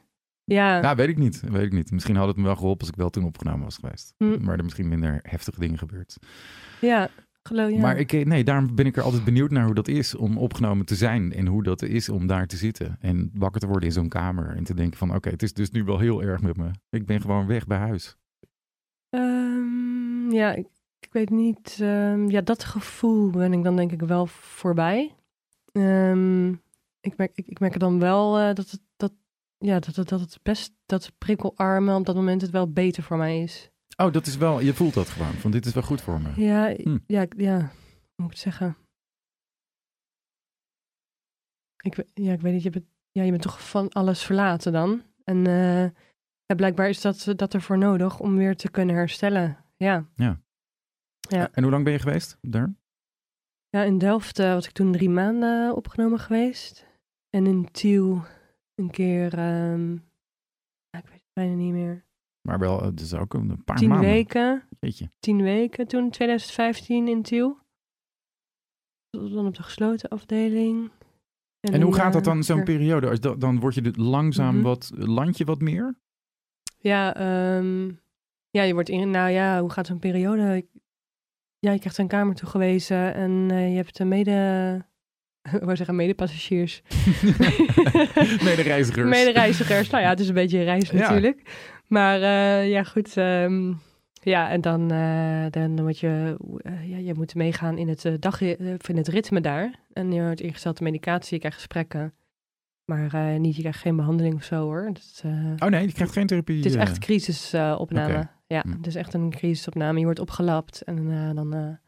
Ja, Ja, weet ik niet. Weet ik niet. Misschien had het me wel geholpen als ik wel toen opgenomen was geweest. Hm. Maar er misschien minder heftige dingen gebeurd. ja, geloof ja. Maar ik, eh, nee, daarom ben ik er altijd benieuwd naar hoe dat is om opgenomen te zijn. En hoe dat is om daar te zitten. En wakker te worden in zo'n kamer. En te denken van oké, het is dus nu wel heel erg met me. Ik ben gewoon weg bij huis. Ehm, ja, ik, ik weet niet. ehm, ja, dat gevoel ben ik dan denk ik wel voorbij. Ehm, ik, merk, ik, ik merk dan wel eh, dat, het, dat, ja, dat, het, dat het best, dat prikkelarmen op dat moment het wel beter voor mij is. Oh, dat is wel, je voelt dat gewoon. Van dit is wel goed voor me. Ja, Hm. ja, ja, hoe moet ik het zeggen? Ik, ja, ik weet niet, je bent, ja, je bent toch van alles verlaten dan. En eh, ja, blijkbaar is dat, dat ervoor nodig om weer te kunnen herstellen. Ja. Ja. En hoe lang ben je geweest daar? Ja, in Delft eh, was ik toen drie maanden opgenomen geweest. En in Tiel een keer, ehm, ik weet het bijna niet meer, Maar wel, het is ook een paar tien maanden. weken. Weet je. Tien weken toen, 2015 in Tiel. Dan op de gesloten afdeling. En hoe gaat dat eh, dan, zo'n periode? Als dat, dan word je langzaam Mhm. wat, land je wat meer? Ja, ehm, ja, je wordt in, nou ja, hoe gaat zo'n periode? Ja, je krijgt een kamer toegewezen en eh, je hebt een mede, ik wou zeggen medepassagiers. Medereizigers. Medereizigers. Nou ja, het is een beetje een reis Ja. natuurlijk. Maar eh, ja, goed. ehm, ja, en dan, eh, dan moet je, eh, ja, je moet meegaan in het, dag, in het ritme daar. En je wordt ingesteld op medicatie, je krijgt gesprekken. Maar niet, je krijgt geen behandeling of zo hoor. Oh nee, je krijgt geen therapie. het is echt crisisopname. Oké. Ja, Hm. het is echt een crisisopname. Je wordt opgelapt en dan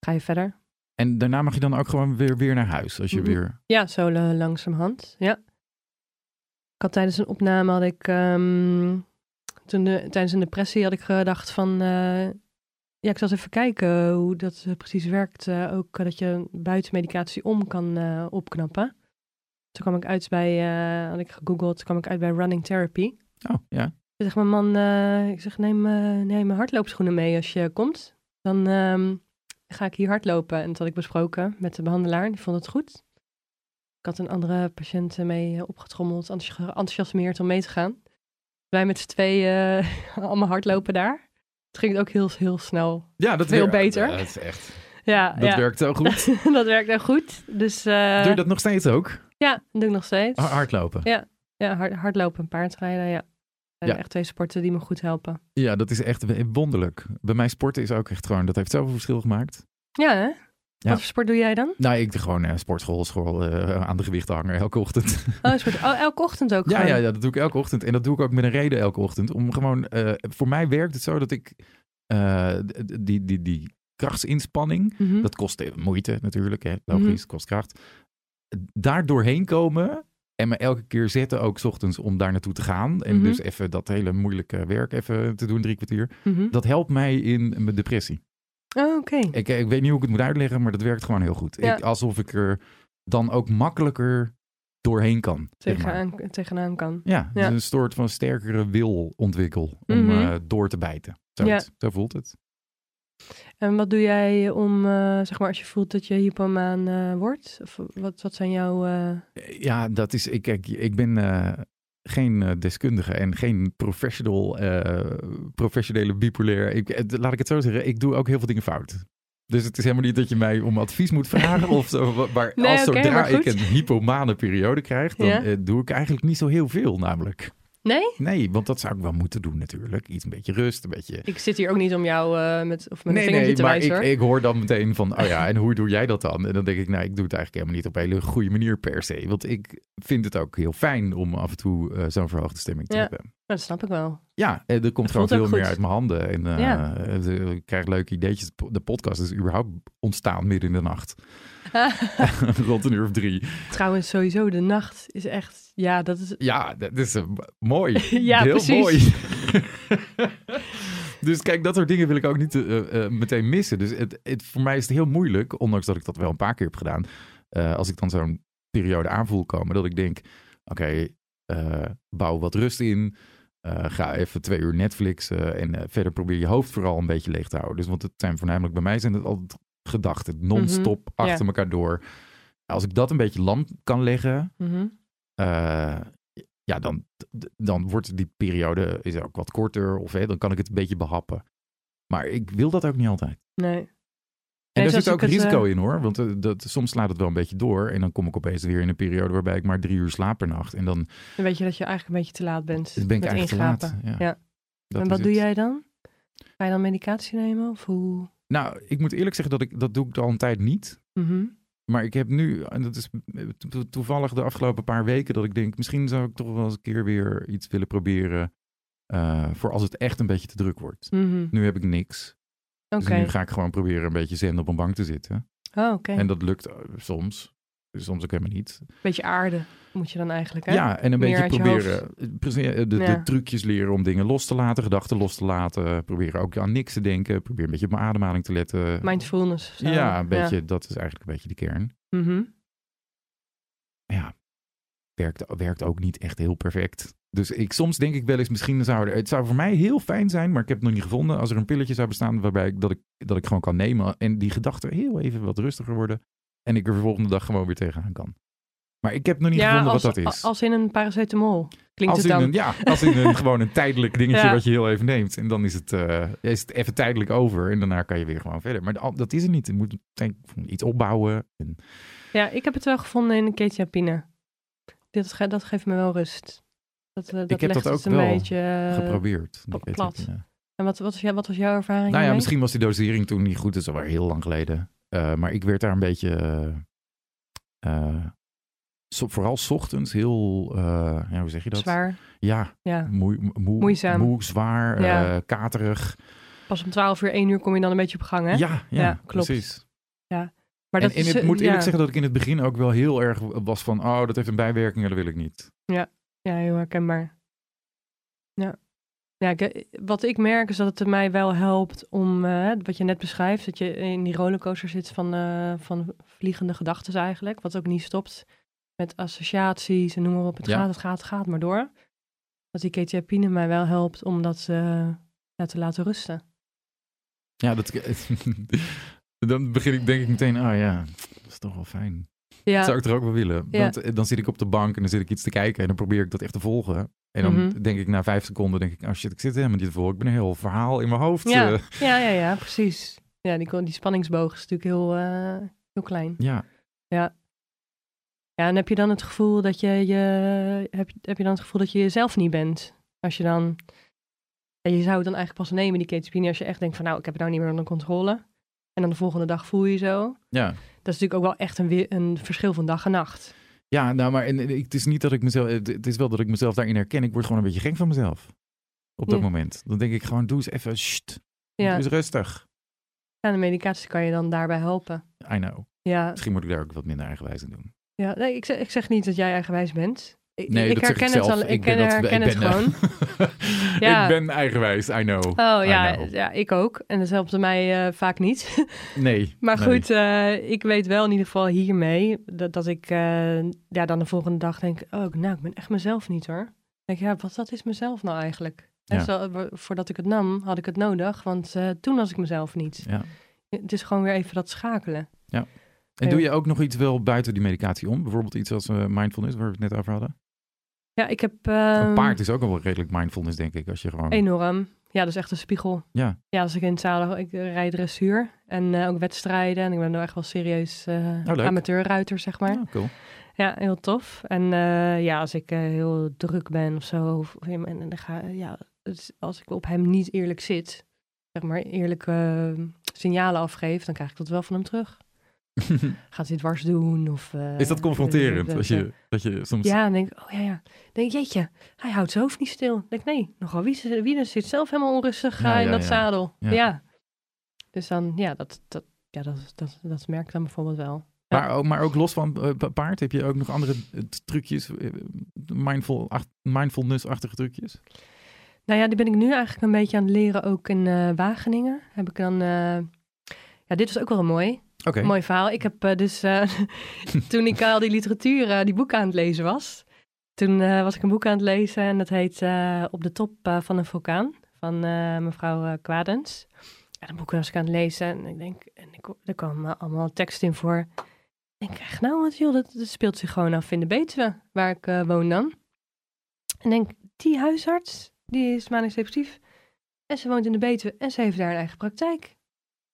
ga je verder. En daarna mag je dan ook gewoon weer, weer naar huis. Als je Mhm. weer... Ja, zo la- langzamerhand. Ja. Ik had tijdens een opname had ik ehm, toen de, tijdens een depressie had ik gedacht van eh, ja, ik zal eens even kijken hoe dat eh, precies werkt. eh, ook dat je buiten medicatie om kan opknappen. Toen kwam ik uit bij, had ik gegoogeld, toen kwam ik uit bij running therapy. Oh, ja. Toen zegt mijn man, ik zeg neem, neem mijn hardloopschoenen mee als je komt. Dan ehm, ga ik hier hardlopen. En dat had ik besproken met de behandelaar. Die vond het goed. Ik had een andere patiënt mee eh, opgetrommeld, enthousi- enthousiasmeerd om mee te gaan. Wij met z'n tweeën eh, allemaal hardlopen daar. Het ging ook heel, heel snel. Ja, dat Veel beter. Ja, dat is echt... Ja, Dat ja. werkt zo goed. dat werkt echt goed. Dus eh, Doe je dat nog steeds ook? ja, dat doe ik nog steeds. Ha- Hardlopen. Ja. Ja, hard, hardlopen en paardrijden, ja. Ja. echt twee sporten die me goed helpen. Ja, dat is echt wonderlijk. Bij mij sporten is ook echt gewoon... Dat heeft zoveel verschil gemaakt. Ja, hè? Ja. Wat voor sport doe jij dan? Nou, ik doe gewoon eh, sportschool, school eh, aan de gewichten hangen elke ochtend. Oh, sport. oh elke ochtend ook Ja, ja, ja, dat doe ik elke ochtend. En dat doe ik ook met een reden elke ochtend. Om gewoon, eh, voor mij werkt het zo dat ik eh, die, die, die krachtsinspanning, Mhm. dat kost moeite natuurlijk, hè, logisch, kost kracht. Daar doorheen komen en me elke keer zetten ook 's ochtends om daar naartoe te gaan. En Mhm. dus even dat hele moeilijke werk even te doen, drie kwartier. Mhm. Dat helpt mij in mijn depressie. Oh, oké. Ik, ik weet niet hoe ik het moet uitleggen, maar dat werkt gewoon heel goed. Ja. Ik, alsof ik er dan ook makkelijker doorheen kan. zeg maar. Tegenaan, tegenaan kan. Ja, Ja. dus een soort van sterkere wil ontwikkel om Mhm. eh, door te bijten. Zo, Ja. zo voelt het. En wat doe jij om, eh, zeg maar, als je voelt dat je hypomaan eh, wordt? Of wat, wat zijn jouw... eh, Ja, dat is. Ik, kijk, ik ben geen deskundige en geen professional, professionele bipolair. Ik, laat ik het zo zeggen, ik doe ook heel veel dingen fout. Dus het is helemaal niet dat je mij om advies moet vragen of zo. Maar Nee, als zodra maar ik een hypomane periode krijg, dan Ja. doe ik eigenlijk niet zo heel veel namelijk. Nee? Nee, want dat zou ik wel moeten doen natuurlijk. Iets een beetje rust, een beetje... Ik zit hier ook niet om jou eh, met, of met Nee, nee, te maar ik, hoor. ik hoor dan meteen van, oh ja, en hoe doe jij dat dan? En dan denk ik, nou, ik doe het eigenlijk helemaal niet op een hele goede manier per se. Want ik vind het ook heel fijn om af en toe eh, zo'n verhoogde stemming te Ja. hebben. Dat snap ik wel. Ja, en er komt gewoon veel meer uit mijn handen. En eh, Ja. eh, ik krijg leuke ideetjes. De podcast is überhaupt ontstaan midden in de nacht. Rond een uur of drie. Trouwens, sowieso, de nacht is echt... Ja, dat is... Ja, dat is eh, mooi. Ja, Heel precies. mooi. dus kijk, dat soort dingen wil ik ook niet eh, eh, meteen missen. Dus het, het, voor mij is het heel moeilijk, ondanks dat ik dat wel een paar keer heb gedaan. als ik dan zo'n periode aanvoel komen, dat ik denk: oké, bouw wat rust in. ga even twee uur Netflix en verder probeer je hoofd vooral een beetje leeg te houden. Dus want het zijn voornamelijk bij mij zijn het altijd gedachten, non-stop Mhm, achter elkaar door. Als ik dat een beetje lam kan leggen, Mhm. eh, ja, dan, dan wordt die periode is ook wat korter. Of hè, dan kan ik het een beetje behappen. Maar ik wil dat ook niet altijd. Nee. En Nee, daar zoals zit ook het, risico eh, in hoor. Want eh, dat, soms slaat het wel een beetje door. En dan kom ik opeens weer in een periode waarbij ik maar drie uur slaap per nacht. En dan Dan weet je dat je eigenlijk een beetje te laat bent. ben ik met eigenlijk te laat. Ja. Ja. En wat doe het. jij dan? Ga je dan medicatie nemen? Of hoe? Nou, ik moet eerlijk zeggen dat ik dat doe ik al een tijd niet. Mhm. Maar ik heb nu, en dat is to- toevallig de afgelopen paar weken, dat ik denk, misschien zou ik toch wel eens een keer weer iets willen proberen. eh, voor als het echt een beetje te druk wordt. Mhm. Nu heb ik niks. Oké. Dus nu ga ik gewoon proberen een beetje zen op een bank te zitten. Oh. En dat lukt eh, soms. Soms ook helemaal niet. Beetje aarde moet je dan eigenlijk, hè? Ja, en een Meer beetje proberen eh, eh, de, trucjes leren om dingen los te laten, gedachten los te laten. Proberen ook aan niks te denken. Probeer een beetje op mijn ademhaling te letten. Mindfulness. zo. ja, een beetje, dat is eigenlijk een beetje de kern. Mhm. Ja, werkt, werkt ook niet echt heel perfect. Dus ik, soms denk ik wel eens, misschien zou er, het zou voor mij heel fijn zijn, maar ik heb het nog niet gevonden, als er een pilletje zou bestaan waarbij ik, dat, ik, dat ik gewoon kan nemen en die gedachten heel even wat rustiger worden en ik er de volgende dag gewoon weer tegenaan kan. Maar ik heb nog niet ja, gevonden als, wat dat is. als in een paracetamol. Klinkt Als het dan. een, ja, als in een, gewoon een tijdelijk dingetje Ja. wat je heel even neemt. En dan is het, eh, is het even tijdelijk over. En daarna kan je weer gewoon verder. Maar dat is het niet. Je moet denk, ik, iets opbouwen. En, Ja, ik heb het wel gevonden in de ketiapine. Dit, dat geeft me wel rust. Dat, eh, dat heb legt dat ook een wel beetje... eh, geprobeerd. Plat. En wat, wat, was, wat was jouw ervaring Nou ja, misschien was die dosering toen niet goed. Dat is alweer heel lang geleden. Eh, maar ik werd daar een beetje... eh, zo- vooral 's ochtends heel... eh, ja, hoe zeg je dat? Zwaar, Ja, ja. moe, moe, Moeizaam. moe, zwaar, Ja. katerig. Pas om 12 uur, 1 uur kom je dan een beetje op gang, hè? Ja, ja, Ja, klopt. precies. Maar en, dat en is, ik moet eerlijk ja. zeggen dat ik in het begin ook wel heel erg was van... oh, dat heeft een bijwerking, dat wil ik niet. Ja, heel herkenbaar. Ja. Ja, ik- wat ik merk is dat het mij wel helpt om, eh, wat je net beschrijft, dat je in die rollercoaster zit van, eh, van vliegende gedachten eigenlijk, wat ook niet stopt met associaties en noem maar op. Het Ja. gaat, het gaat, het gaat maar door. Dat die ketiapine mij wel helpt om dat eh, ja, te laten rusten. Ja, dat, dan begin ik denk ik meteen... oh ja, dat is toch wel fijn. Ja, zou ik er ook wel willen. Ja. Want eh, dan zit ik op de bank en dan zit ik iets te kijken... en dan probeer ik dat echt te volgen. En dan Mhm. denk ik na vijf seconden... denk ik, oh shit, ik zit helemaal niet te volgen. Ik ben een heel verhaal in mijn hoofd. ja, eh. ja, ja, ja, precies. Ja, die, die spanningsboog is natuurlijk heel, eh, heel klein. ja. Ja, en heb je dan het gevoel dat je, je heb, heb je dan het gevoel dat je jezelf niet bent? Als je dan, en je zou het dan eigenlijk pas nemen, die ketapine, als je echt denkt van nou, ik heb het nou niet meer onder controle. En dan de volgende dag voel je zo. ja. Dat is natuurlijk ook wel echt een, een verschil van dag en nacht. Ja, nou, maar en, het is niet dat ik mezelf... Het is wel dat ik mezelf daarin herken. Ik word gewoon een beetje gek van mezelf. Op dat Ja. moment. Dan denk ik gewoon, doe eens even... Sst, Ja, doe eens rustig. en de medicatie kan je dan daarbij helpen. I know. Ja, Misschien moet ik daar ook wat minder eigenwijs in doen. ja nee, ik, zeg, ik zeg niet dat jij eigenwijs bent. Ik, Nee, ik dat zeg herken ik het zelf. al, ik, ben ken, dat- herken ik het ben, gewoon. Ja. ik ben eigenwijs, I know. Oh ja, know. ja, ik ook. En dat helpt mij eh, vaak niet. Nee. Maar nee. goed, eh, ik weet wel in ieder geval hiermee dat, dat ik eh, ja, dan de volgende dag denk, oh, nou, ik ben echt mezelf niet hoor. Dan denk ik, ja, wat dat is mezelf nou eigenlijk? En Ja. zo, voordat ik het nam, had ik het nodig, want toen was ik mezelf niet. Ja. Het is gewoon weer even dat schakelen. En doe je ook nog iets wel buiten die medicatie om? Bijvoorbeeld iets als mindfulness, waar we het net over hadden? Ja, ik heb... een ehm, paard is ook al wel redelijk mindfulness, denk ik. Als je gewoon... Enorm. Ja, dat is echt een spiegel. Ja, Ja, als ik in het zadel, ik rijd dressuur en eh, ook wedstrijden. En ik ben nou echt wel serieus eh Oh, amateurruiter, zeg maar. Ja, cool. Ja, heel tof. En eh, ja, als ik heel druk ben of zo, of, en, en dan ga, ja, is- als ik op hem niet eerlijk zit, zeg maar eerlijke signalen afgeef, dan krijg ik dat wel van hem terug. Gaat hij dwars doen? Of, eh, is dat confronterend? eh, Als je, dat je soms... Ja, dan denk ik, oh ja, ja. Denk jeetje, hij houdt zijn hoofd niet stil. Dan denk ik, nee, nogal, wie, zit- wie zit zelf helemaal onrustig Ja, eh, in ja, dat zadel? Ja. Dus dan, ja, dat, dat, ja dat, dat, dat merk ik dan bijvoorbeeld wel. Maar, ook, maar ook los van eh, pa- paard, heb je ook nog andere eh, trucjes, eh, mindful, ach- mindfulness-achtige trucjes? Nou ja, die ben ik nu eigenlijk een beetje aan het leren ook in eh, Wageningen. Heb ik dan, eh, ja, dit was ook wel een mooi, Mooi verhaal. Ik heb eh, dus, eh, toen ik al die literatuur, eh, die boeken aan het lezen was, toen was ik een boek aan het lezen en dat heet Op de top van een vulkaan van mevrouw Kwadens. Ja, dat boek was ik aan het lezen en ik denk, en ik, er kwam allemaal tekst in voor. Ik denk nou wat joh, dat, speelt zich gewoon af in de Betuwe, waar ik woon dan. En denk, die huisarts, die is manisch depressief. En ze woont in de Betuwe en ze heeft daar een eigen praktijk.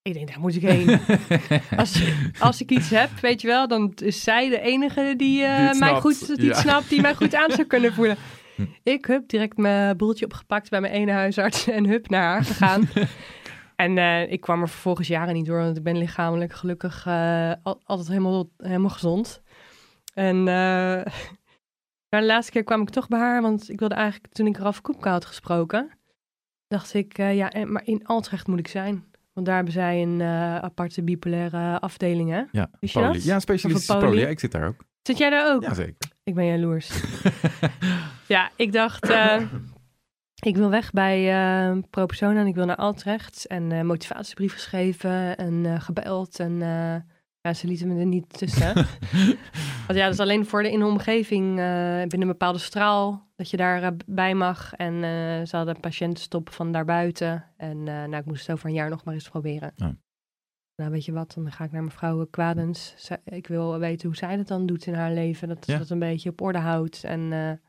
Ik denk, daar moet ik heen. Als, als ik iets heb, weet je wel, dan is zij de enige die, eh, Die mij goed die ja. snapt, die mij goed aan zou kunnen voelen. Hm. Ik heb direct mijn boeltje opgepakt bij mijn ene huisarts en hup naar haar gegaan. en eh, ik kwam er vervolgens jaren niet door, want ik ben lichamelijk gelukkig eh, al- altijd helemaal, helemaal gezond. En maar de laatste keer kwam ik toch bij haar, want ik wilde eigenlijk, toen ik Ralf Koepka had gesproken, dacht ik, ja, maar in Altrecht moet ik zijn. Want daar hebben zij een eh, aparte bipolaire afdeling, hè? Ja, Wist je poli. dat? Ja, specialist Of een poli? Ja, ik zit daar ook. Zit jij daar ook? Jazeker. Ik ben jaloers. ja, ik dacht, eh, ik wil weg bij eh Pro Persona en ik wil naar Altrecht. En eh, motivatiebrief geschreven en eh, gebeld. En eh, ja, ze lieten me er niet tussen. Want ja, dat is alleen voor de in de omgeving eh, binnen een bepaalde straal dat je daar eh, bij mag. En eh, ze hadden patiënten stoppen van daarbuiten. En nou, ik moest het over een jaar nog maar eens proberen. Nou weet je wat, dan ga ik naar mevrouw Kwadens. Zij- Ik wil weten hoe zij dat dan doet in haar leven. Dat ze Ja. dat een beetje op orde houdt. En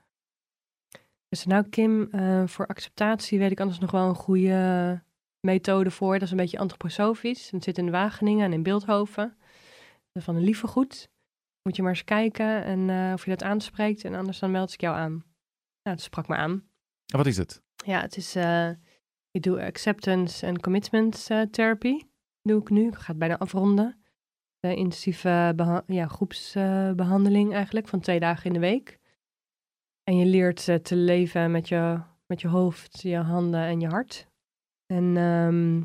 dus nou Kim, voor acceptatie weet ik anders nog wel een goede methode voor. Dat is een beetje antroposofisch. Het zit in Wageningen en in Beeldhoven. Dat van een lieve goed. Moet je maar eens kijken en eh, of je dat aanspreekt. En anders dan meld ik jou aan. Nou, het sprak me aan. En wat is het? Ja, het is. eh, ik doe acceptance en commitment eh, therapy. Doe ik nu. Ik ga het bijna afronden. De intensieve ja, groepsbehandeling eigenlijk van twee dagen in de week. En je leert te leven met je, met je hoofd, je handen en je hart. En ehm,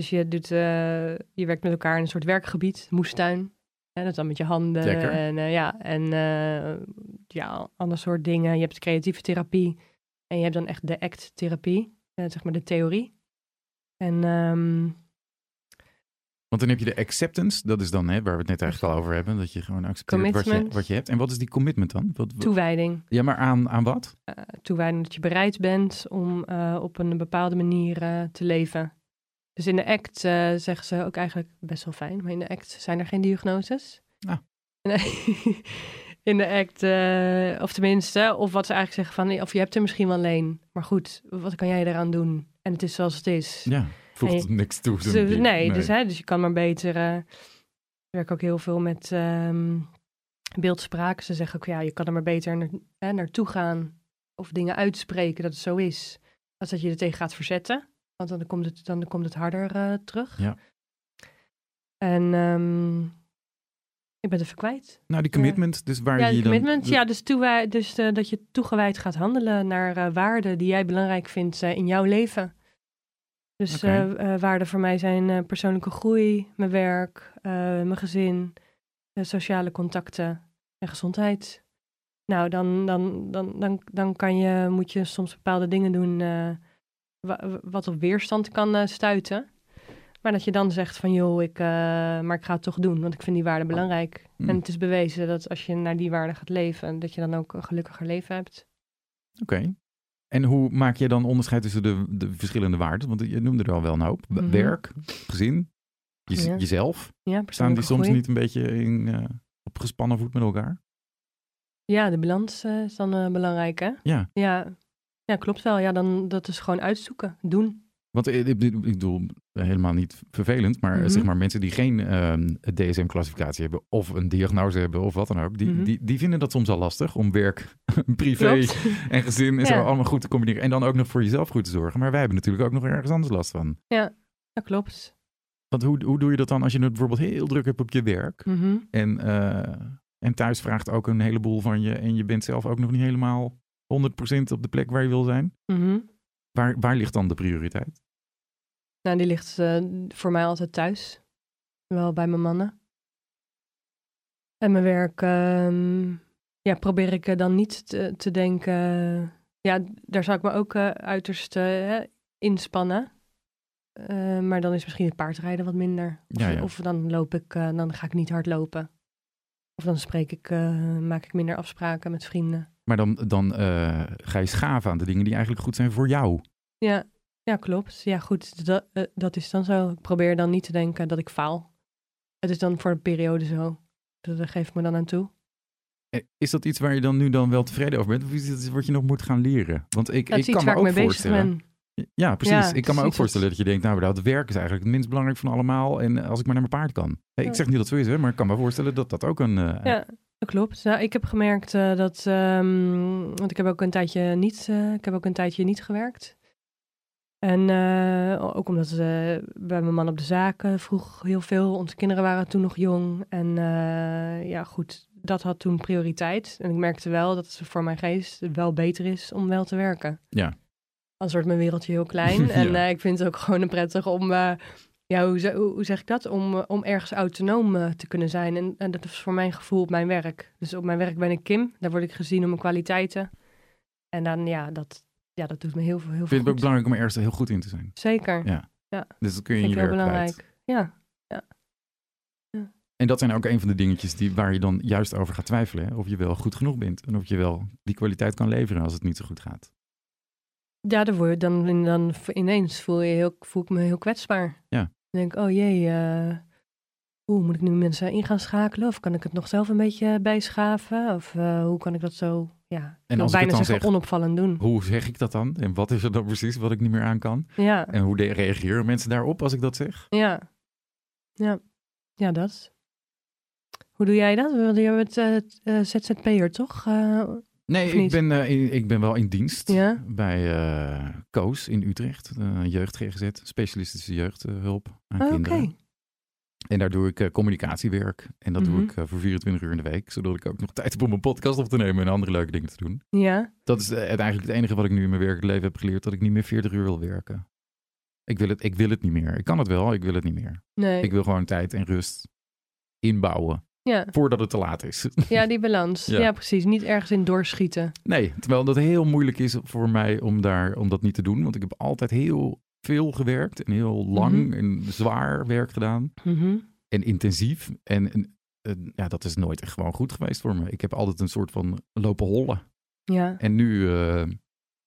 dus je, doet, eh, je werkt met elkaar in een soort werkgebied, moestuin. En dat dan met je handen. Lekker. En eh, ja, en eh, ja, ander soort dingen. Je hebt creatieve therapie. En je hebt dan echt de act-therapie, zeg maar de theorie. En ehm, Want dan heb je de acceptance, dat is dan hè, waar we het net eigenlijk al over hebben, dat je gewoon accepteert wat je, wat je hebt. En wat is die commitment dan? Wat, wat- toewijding. ja, maar aan, aan wat? Toewijding dat je bereid bent om op een bepaalde manier te leven. Dus in de act eh, zeggen ze ook eigenlijk best wel fijn, maar in de act zijn er geen diagnoses. Ah. Nee. In de act, eh, of tenminste, of wat ze eigenlijk zeggen van, of je hebt er misschien wel een, maar goed, wat kan jij eraan doen? En het is zoals het is. Ja, voegt niks toe. Dus, nee, Dus, hè, dus je kan maar beter. eh, ik werk ook heel veel met ehm, beeldspraak. Ze zeggen ook, ja, je kan er maar beter naar, hè, naartoe gaan. Of dingen uitspreken dat het zo is. Als dat je er tegen gaat verzetten. Want dan komt het, dan komt het harder eh, terug. Ja. En ehm, ik ben het even kwijt. Nou, die commitment, dus waar Ja, je de dan... commitment. Ja, dus, toewij- dus eh, dat je toegewijd gaat handelen naar eh, waarden die jij belangrijk vindt eh, in jouw leven. Dus eh, eh, waarden voor mij zijn eh, persoonlijke groei, mijn werk, eh, mijn gezin, eh, sociale contacten en gezondheid. Nou, dan, dan, dan, dan, dan kan je, moet je soms bepaalde dingen doen eh, wat op weerstand kan eh, stuiten. Maar dat je dan zegt van joh, ik, eh, maar ik ga het toch doen, want ik vind die waarden belangrijk. Hmm. En het is bewezen dat als je naar die waarden gaat leven, dat je dan ook een gelukkiger leven hebt. Oké. En hoe maak je dan onderscheid tussen de, de verschillende waarden? Want je noemde er al wel een hoop. Mhm. Werk, gezin, je, Ja. jezelf. Ja, Staan die soms groei. niet een beetje in, eh, op gespannen voet met elkaar? Ja, de balans eh, is dan eh, belangrijk, hè? Ja. Ja. Ja, klopt wel. Ja, dan dat is gewoon uitzoeken, doen. Want eh, ik, bedoel, helemaal niet vervelend, maar eh, Mhm. zeg maar mensen die geen ehm, DSM-classificatie hebben of een diagnose hebben of wat dan ook, die, Mhm. die, die vinden dat soms al lastig om werk, privé Klopt. en gezin en zo allemaal goed te combineren. En dan ook nog voor jezelf goed te zorgen. Maar wij hebben natuurlijk ook nog ergens anders last van. Ja, dat klopt. Want hoe, hoe doe je dat dan als je het bijvoorbeeld heel druk hebt op je werk Mhm. en, eh, en thuis vraagt ook een heleboel van je en je bent zelf ook nog niet helemaal 100% op de plek waar je wil zijn? Mhm. Waar, waar ligt dan de prioriteit? Nou, die ligt eh, voor mij altijd thuis. Wel bij mijn mannen. En mijn werk, ehm, ja, probeer ik eh, dan niet te, te denken. Ja, daar zou ik me ook eh, uiterst inspannen. Maar dan is misschien het paardrijden wat minder. Of, Ja, ja. of dan loop ik, dan ga ik niet hard lopen. Of dan spreek ik, maak ik minder afspraken met vrienden. Maar dan, dan eh, ga je schaven aan de dingen die eigenlijk goed zijn voor jou. Ja, ja klopt. Ja, goed. Dat, eh, dat is dan zo. Ik probeer dan niet te denken dat ik faal. Het is dan voor een periode zo. Dat geef ik me dan aan toe. Eh, Is dat iets waar je dan nu dan wel tevreden over bent? Of is iets wat je nog moet gaan leren? Want ik, Dat ik is iets kan me ik ook mee bezig voorstellen. ben. Ja, precies. Ja, ik kan me ook voorstellen dat je denkt, nou, dat werk is eigenlijk het minst belangrijk van allemaal. En als ik maar naar mijn paard kan. Hey, ik zeg niet dat het zo is, hè, maar ik kan me voorstellen dat dat ook een... eh, Ja, dat klopt. Nou, ik heb gemerkt eh, dat, ehm, want ik heb ook een tijdje niet, eh, ik heb ook een tijdje niet gewerkt. En eh, ook omdat eh, bij mijn man op de zaken vroeg heel veel. Onze kinderen waren toen nog jong. En eh, ja, goed, dat had toen prioriteit. En ik merkte wel dat het voor mijn geest wel beter is om wel te werken. Ja. Anders wordt mijn wereldje heel klein. Ja. En eh, ik vind het ook gewoon prettig om, eh, ja, hoe, hoe, zeg ik dat? Om, eh, om ergens autonoom te kunnen zijn. En, en dat is voor mijn gevoel op mijn werk. Dus op mijn werk ben ik Kim. Daar word ik gezien om mijn kwaliteiten. En dan, ja, dat, ja, dat doet me heel veel, heel vind het ook belangrijk om er eerst heel goed in te zijn. Zeker. Ja. Dus dat kun je in je werk belangrijk. kwijt. Ja. En dat zijn ook een van de dingetjes die, waar je dan juist over gaat twijfelen. Hè? Of je wel goed genoeg bent. En of je wel die kwaliteit kan leveren als het niet zo goed gaat. Ja, dan, word dan, dan ineens voel, je heel, voel ik me heel kwetsbaar. Ja. Dan denk ik, oh jee, eh, hoe moet ik nu mensen in gaan schakelen? Of kan ik het nog zelf een beetje bijschaven? Of eh, hoe kan ik dat zo, ja, En ik als ik bijna het dan zeggen zeg- onopvallend doen. Hoe zeg ik dat dan? En wat is er dan precies wat ik niet meer aan kan? Ja, En hoe reageren mensen daarop als ik dat zeg? ja, ja, ja, dat. Hoe doe jij dat? Je bent eh, eh, ZZP'er, toch? Nee, ik ben, eh, in- ik ben wel in dienst ja? bij eh Koos in Utrecht. eh jeugd GGZ, specialistische jeugdhulp aan Oh, kinderen. En daar doe ik communicatiewerk. En dat doe Mhm. ik voor 24 uur in de week. Zodat ik ook nog tijd heb om een podcast op te nemen en andere leuke dingen te doen. Ja, Dat is eh, eigenlijk het enige wat ik nu in mijn werkleven heb geleerd. Dat ik niet meer 40 uur wil werken. Ik wil het, ik wil het niet meer. Ik kan het wel, ik wil het niet meer. nee. Ik wil gewoon tijd en rust inbouwen. Ja. Voordat het te laat is. ja, die balans. Ja. Ja. precies. Niet ergens in doorschieten. Nee, terwijl dat heel moeilijk is voor mij om, daar, om dat niet te doen. Want ik heb altijd heel veel gewerkt en heel lang Mhm. en zwaar werk gedaan. Mhm. En intensief. En, en, ja, dat is nooit echt gewoon goed geweest voor me. Ik heb altijd een soort van lopen hollen. Ja. En nu eh,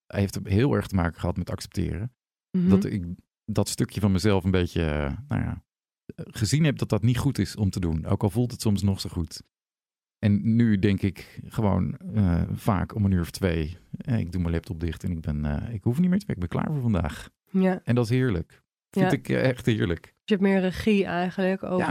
heeft het heel erg te maken gehad met accepteren. Mhm. Dat ik dat stukje van mezelf een beetje, eh, nou ja, gezien heb dat dat niet goed is om te doen. Ook al voelt het soms nog zo goed. En nu denk ik gewoon eh, vaak om een uur of twee, eh, ik doe mijn laptop dicht en ik, ben, eh, ik hoef niet meer te werken. Ik ben klaar voor vandaag. ja. En dat is heerlijk. Vind Ja. ik echt heerlijk. Je hebt meer regie eigenlijk over,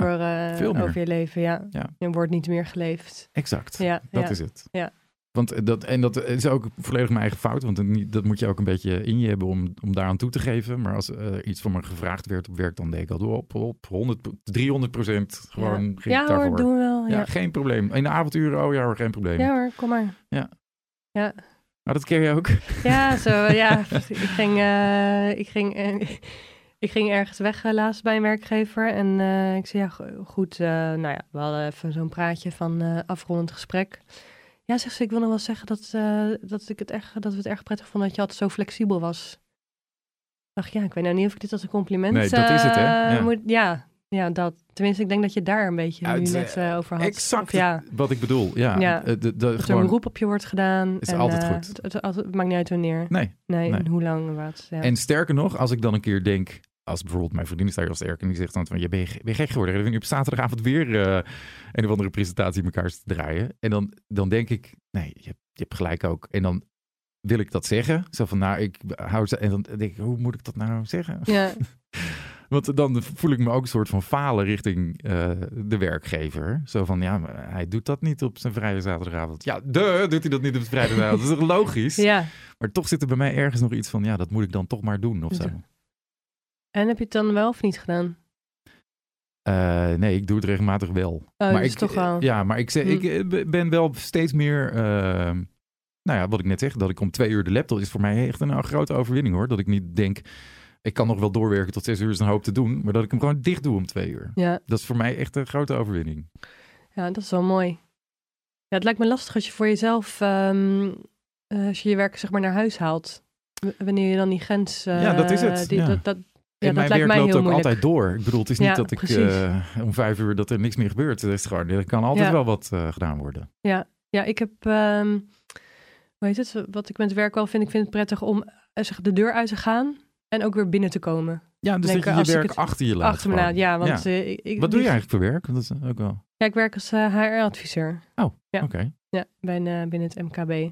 veel meer. over je leven, ja. Ja. Je wordt niet meer geleefd. Exact. Ja, Dat ja. is het. Ja. Want eh, dat, en dat is ook volledig mijn eigen fout. Want dat moet je ook een beetje in je hebben om, om daaraan toe te geven. Maar als er iets van me gevraagd werd op werk, dan deed ik al op, op 100, 300 procent. Gewoon ging ik ja daarvoor. hoor, doen we wel. Ja, Ja. geen probleem. In de avonturen, oh ja hoor, geen probleem. ja hoor, kom maar. Maar dat ken je ook. Ja, zo, ja. ik ging, eh, ik ging, eh, ik ging ergens weg eh, laatst bij een werkgever. En eh, ik zei, ja, go- goed, eh, nou ja, we hadden even zo'n praatje van eh afrondend gesprek. Ja, zegt ze, ik wil nog wel zeggen dat, eh, dat, ik het echt, dat we het erg prettig vonden dat je altijd zo flexibel was. Dacht, ja, ik weet nou niet of ik dit als een compliment Nee, dat is het, hè? eh, Ja. Moet, ja, ja, dat. Tenminste, ik denk dat je daar een beetje Ja, nu net eh, over had. Exact Of ja, wat ik bedoel. Ja, Ja. De, de, dat er gewoon, een beroep op je wordt gedaan. Is en, altijd goed. Het, het- maakt niet uit wanneer. Nee. Nee, Nee. en hoe lang en wat. Ja. En sterker nog, als ik dan een keer denk, als bijvoorbeeld mijn vriendin is daar heel sterk en die zegt dan van, je ben je, ben je gek geworden? Dan ben je op zaterdagavond weer eh, een of andere presentatie elkaar te draaien. En dan, dan denk ik, nee, je, je hebt gelijk ook. En dan wil ik dat zeggen. Zo van, nou, ik hou ze. En dan denk ik, hoe moet ik dat nou zeggen? ja, Want dan voel ik me ook een soort van falen richting eh, de werkgever. Zo van, ja, maar hij doet dat niet op zijn vrije zaterdagavond. Ja, de doet hij dat niet op zijn vrijdagavond. Dat is toch logisch? ja. Maar toch zit er bij mij ergens nog iets van, ja, dat moet ik dan toch maar doen of zo. En heb je het dan wel of niet gedaan? Eh, nee, ik doe het regelmatig wel. Oh, maar dus ik, toch wel. Ja, maar ik, zeg, Hm. ik eh, ben wel steeds meer... eh, nou ja, wat ik net zeg, dat ik om twee uur de laptop is voor mij echt een, een grote overwinning hoor. Dat ik niet denk, ik kan nog wel doorwerken tot zes uur is een hoop te doen. Maar dat ik hem gewoon dicht doe om twee uur. Ja, Dat is voor mij echt een grote overwinning. ja, dat is wel mooi. Ja, het lijkt me lastig als je voor jezelf, ehm, eh, als je je werk zeg maar naar huis haalt. Wanneer je dan die grens... Ja, dat is het, Die, ja. dat, dat, ja, mijn werk mij loopt ook moeilijk. altijd door. Ik bedoel, het is niet Ja, dat ik eh, om vijf uur dat er niks meer gebeurt. Het is gewoon, er kan altijd Ja. wel wat eh, gedaan worden. Ja, ik heb, ehm hoe heet het, wat ik met het werk wel vind, ik vind het prettig om eh, zeg, de deur uit te gaan en ook weer binnen te komen. Ja, dus Denk, dat je als je ik werk achter je laat. Achter me laat, ja, want ik, ik- Wat doe je die- eigenlijk voor werk? Dat is ook wel... Ja, ik werk als HR-adviseur. Ja. Oké. Ja, bij, binnen het MKB.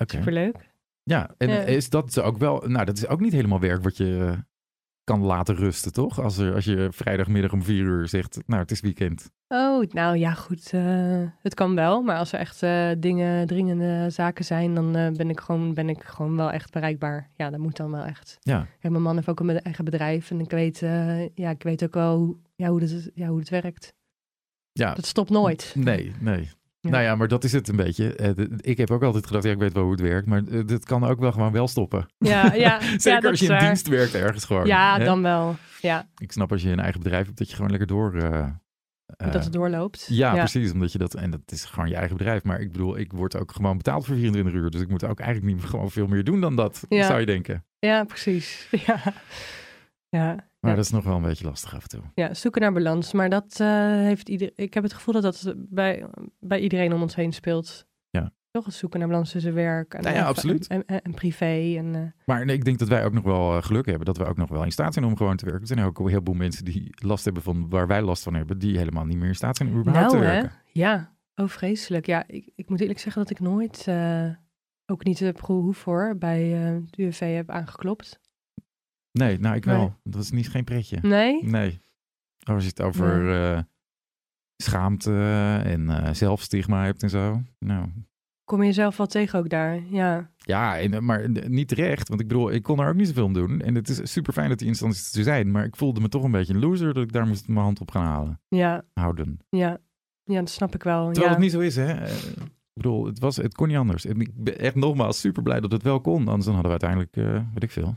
Oké. Superleuk. Ja, en is dat ook wel... Nou, dat is ook niet helemaal werk wat je eh, kan laten rusten, toch? Als, er, als je vrijdagmiddag om vier uur zegt, nou, het is weekend. Oh, nou ja, goed. eh, het kan wel, maar als er echt eh, dingen, dringende zaken zijn, dan ben, ik gewoon, ben ik gewoon wel echt bereikbaar. Ja, dat moet dan wel echt. Ja, Kijk, mijn man heeft ook een eigen bedrijf en ik weet, ja, ik weet ook wel hoe, ja, hoe, het, ja, hoe het werkt. ja. Dat stopt nooit. Nee, nee. Ja. Nou ja, maar dat is het een beetje. Eh, ik heb ook altijd gedacht, ja, ik weet wel hoe het werkt, maar eh, dit kan ook wel gewoon wel stoppen. Ja, ja, Zeker ja, dat als je in waar. dienst werkt ergens gewoon. Ja, hè? dan wel. Ja, Ik snap als je een eigen bedrijf hebt, dat je gewoon lekker door... eh, dat het doorloopt. Ja, precies. Omdat je dat, en dat is gewoon je eigen bedrijf. Maar ik bedoel, ik word ook gewoon betaald voor 24 uur. Dus ik moet ook eigenlijk niet gewoon veel meer doen dan dat, zou je denken. Ja, precies. Ja, ja. Maar ja. dat is nog wel een beetje lastig af en toe. Ja, zoeken naar balans. Maar dat eh, heeft ieder. Ik heb het gevoel dat dat bij, bij iedereen om ons heen speelt. Ja. toch het zoeken naar balans tussen werk en, Nou ja, absoluut. en, en, en privé. En, eh, Maar nee, ik denk dat wij ook nog wel eh, geluk hebben. Dat we ook nog wel in staat zijn om gewoon te werken. Er zijn ook een heleboel mensen die last hebben van waar wij last van hebben. Die helemaal niet meer in staat zijn om überhaupt nou te hè, werken. ja, oh vreselijk. Ja, ik, ik moet eerlijk zeggen dat ik nooit, ook niet de proef voor, bij de UWV heb aangeklopt. Nee, nou ik wel. Nee. Dat is niet geen pretje. Nee? Nee. Als je het over eh, schaamte en eh, zelfstigma hebt en zo. Nou, Kom je jezelf wel tegen ook daar? Ja, ja, en, eh, maar niet terecht. Want ik bedoel, ik kon er ook niet zoveel aan doen. En het is super fijn dat die instanties er zijn. Maar ik voelde me toch een beetje een loser dat ik daar moest mijn hand op gaan halen. ja, Houden. ja. Ja, dat snap ik wel. Terwijl ja. het niet zo is, hè. Eh, Ik bedoel, het, was, het kon niet anders. En ik ben echt nogmaals super blij dat het wel kon. Anders dan hadden we uiteindelijk, eh weet ik veel,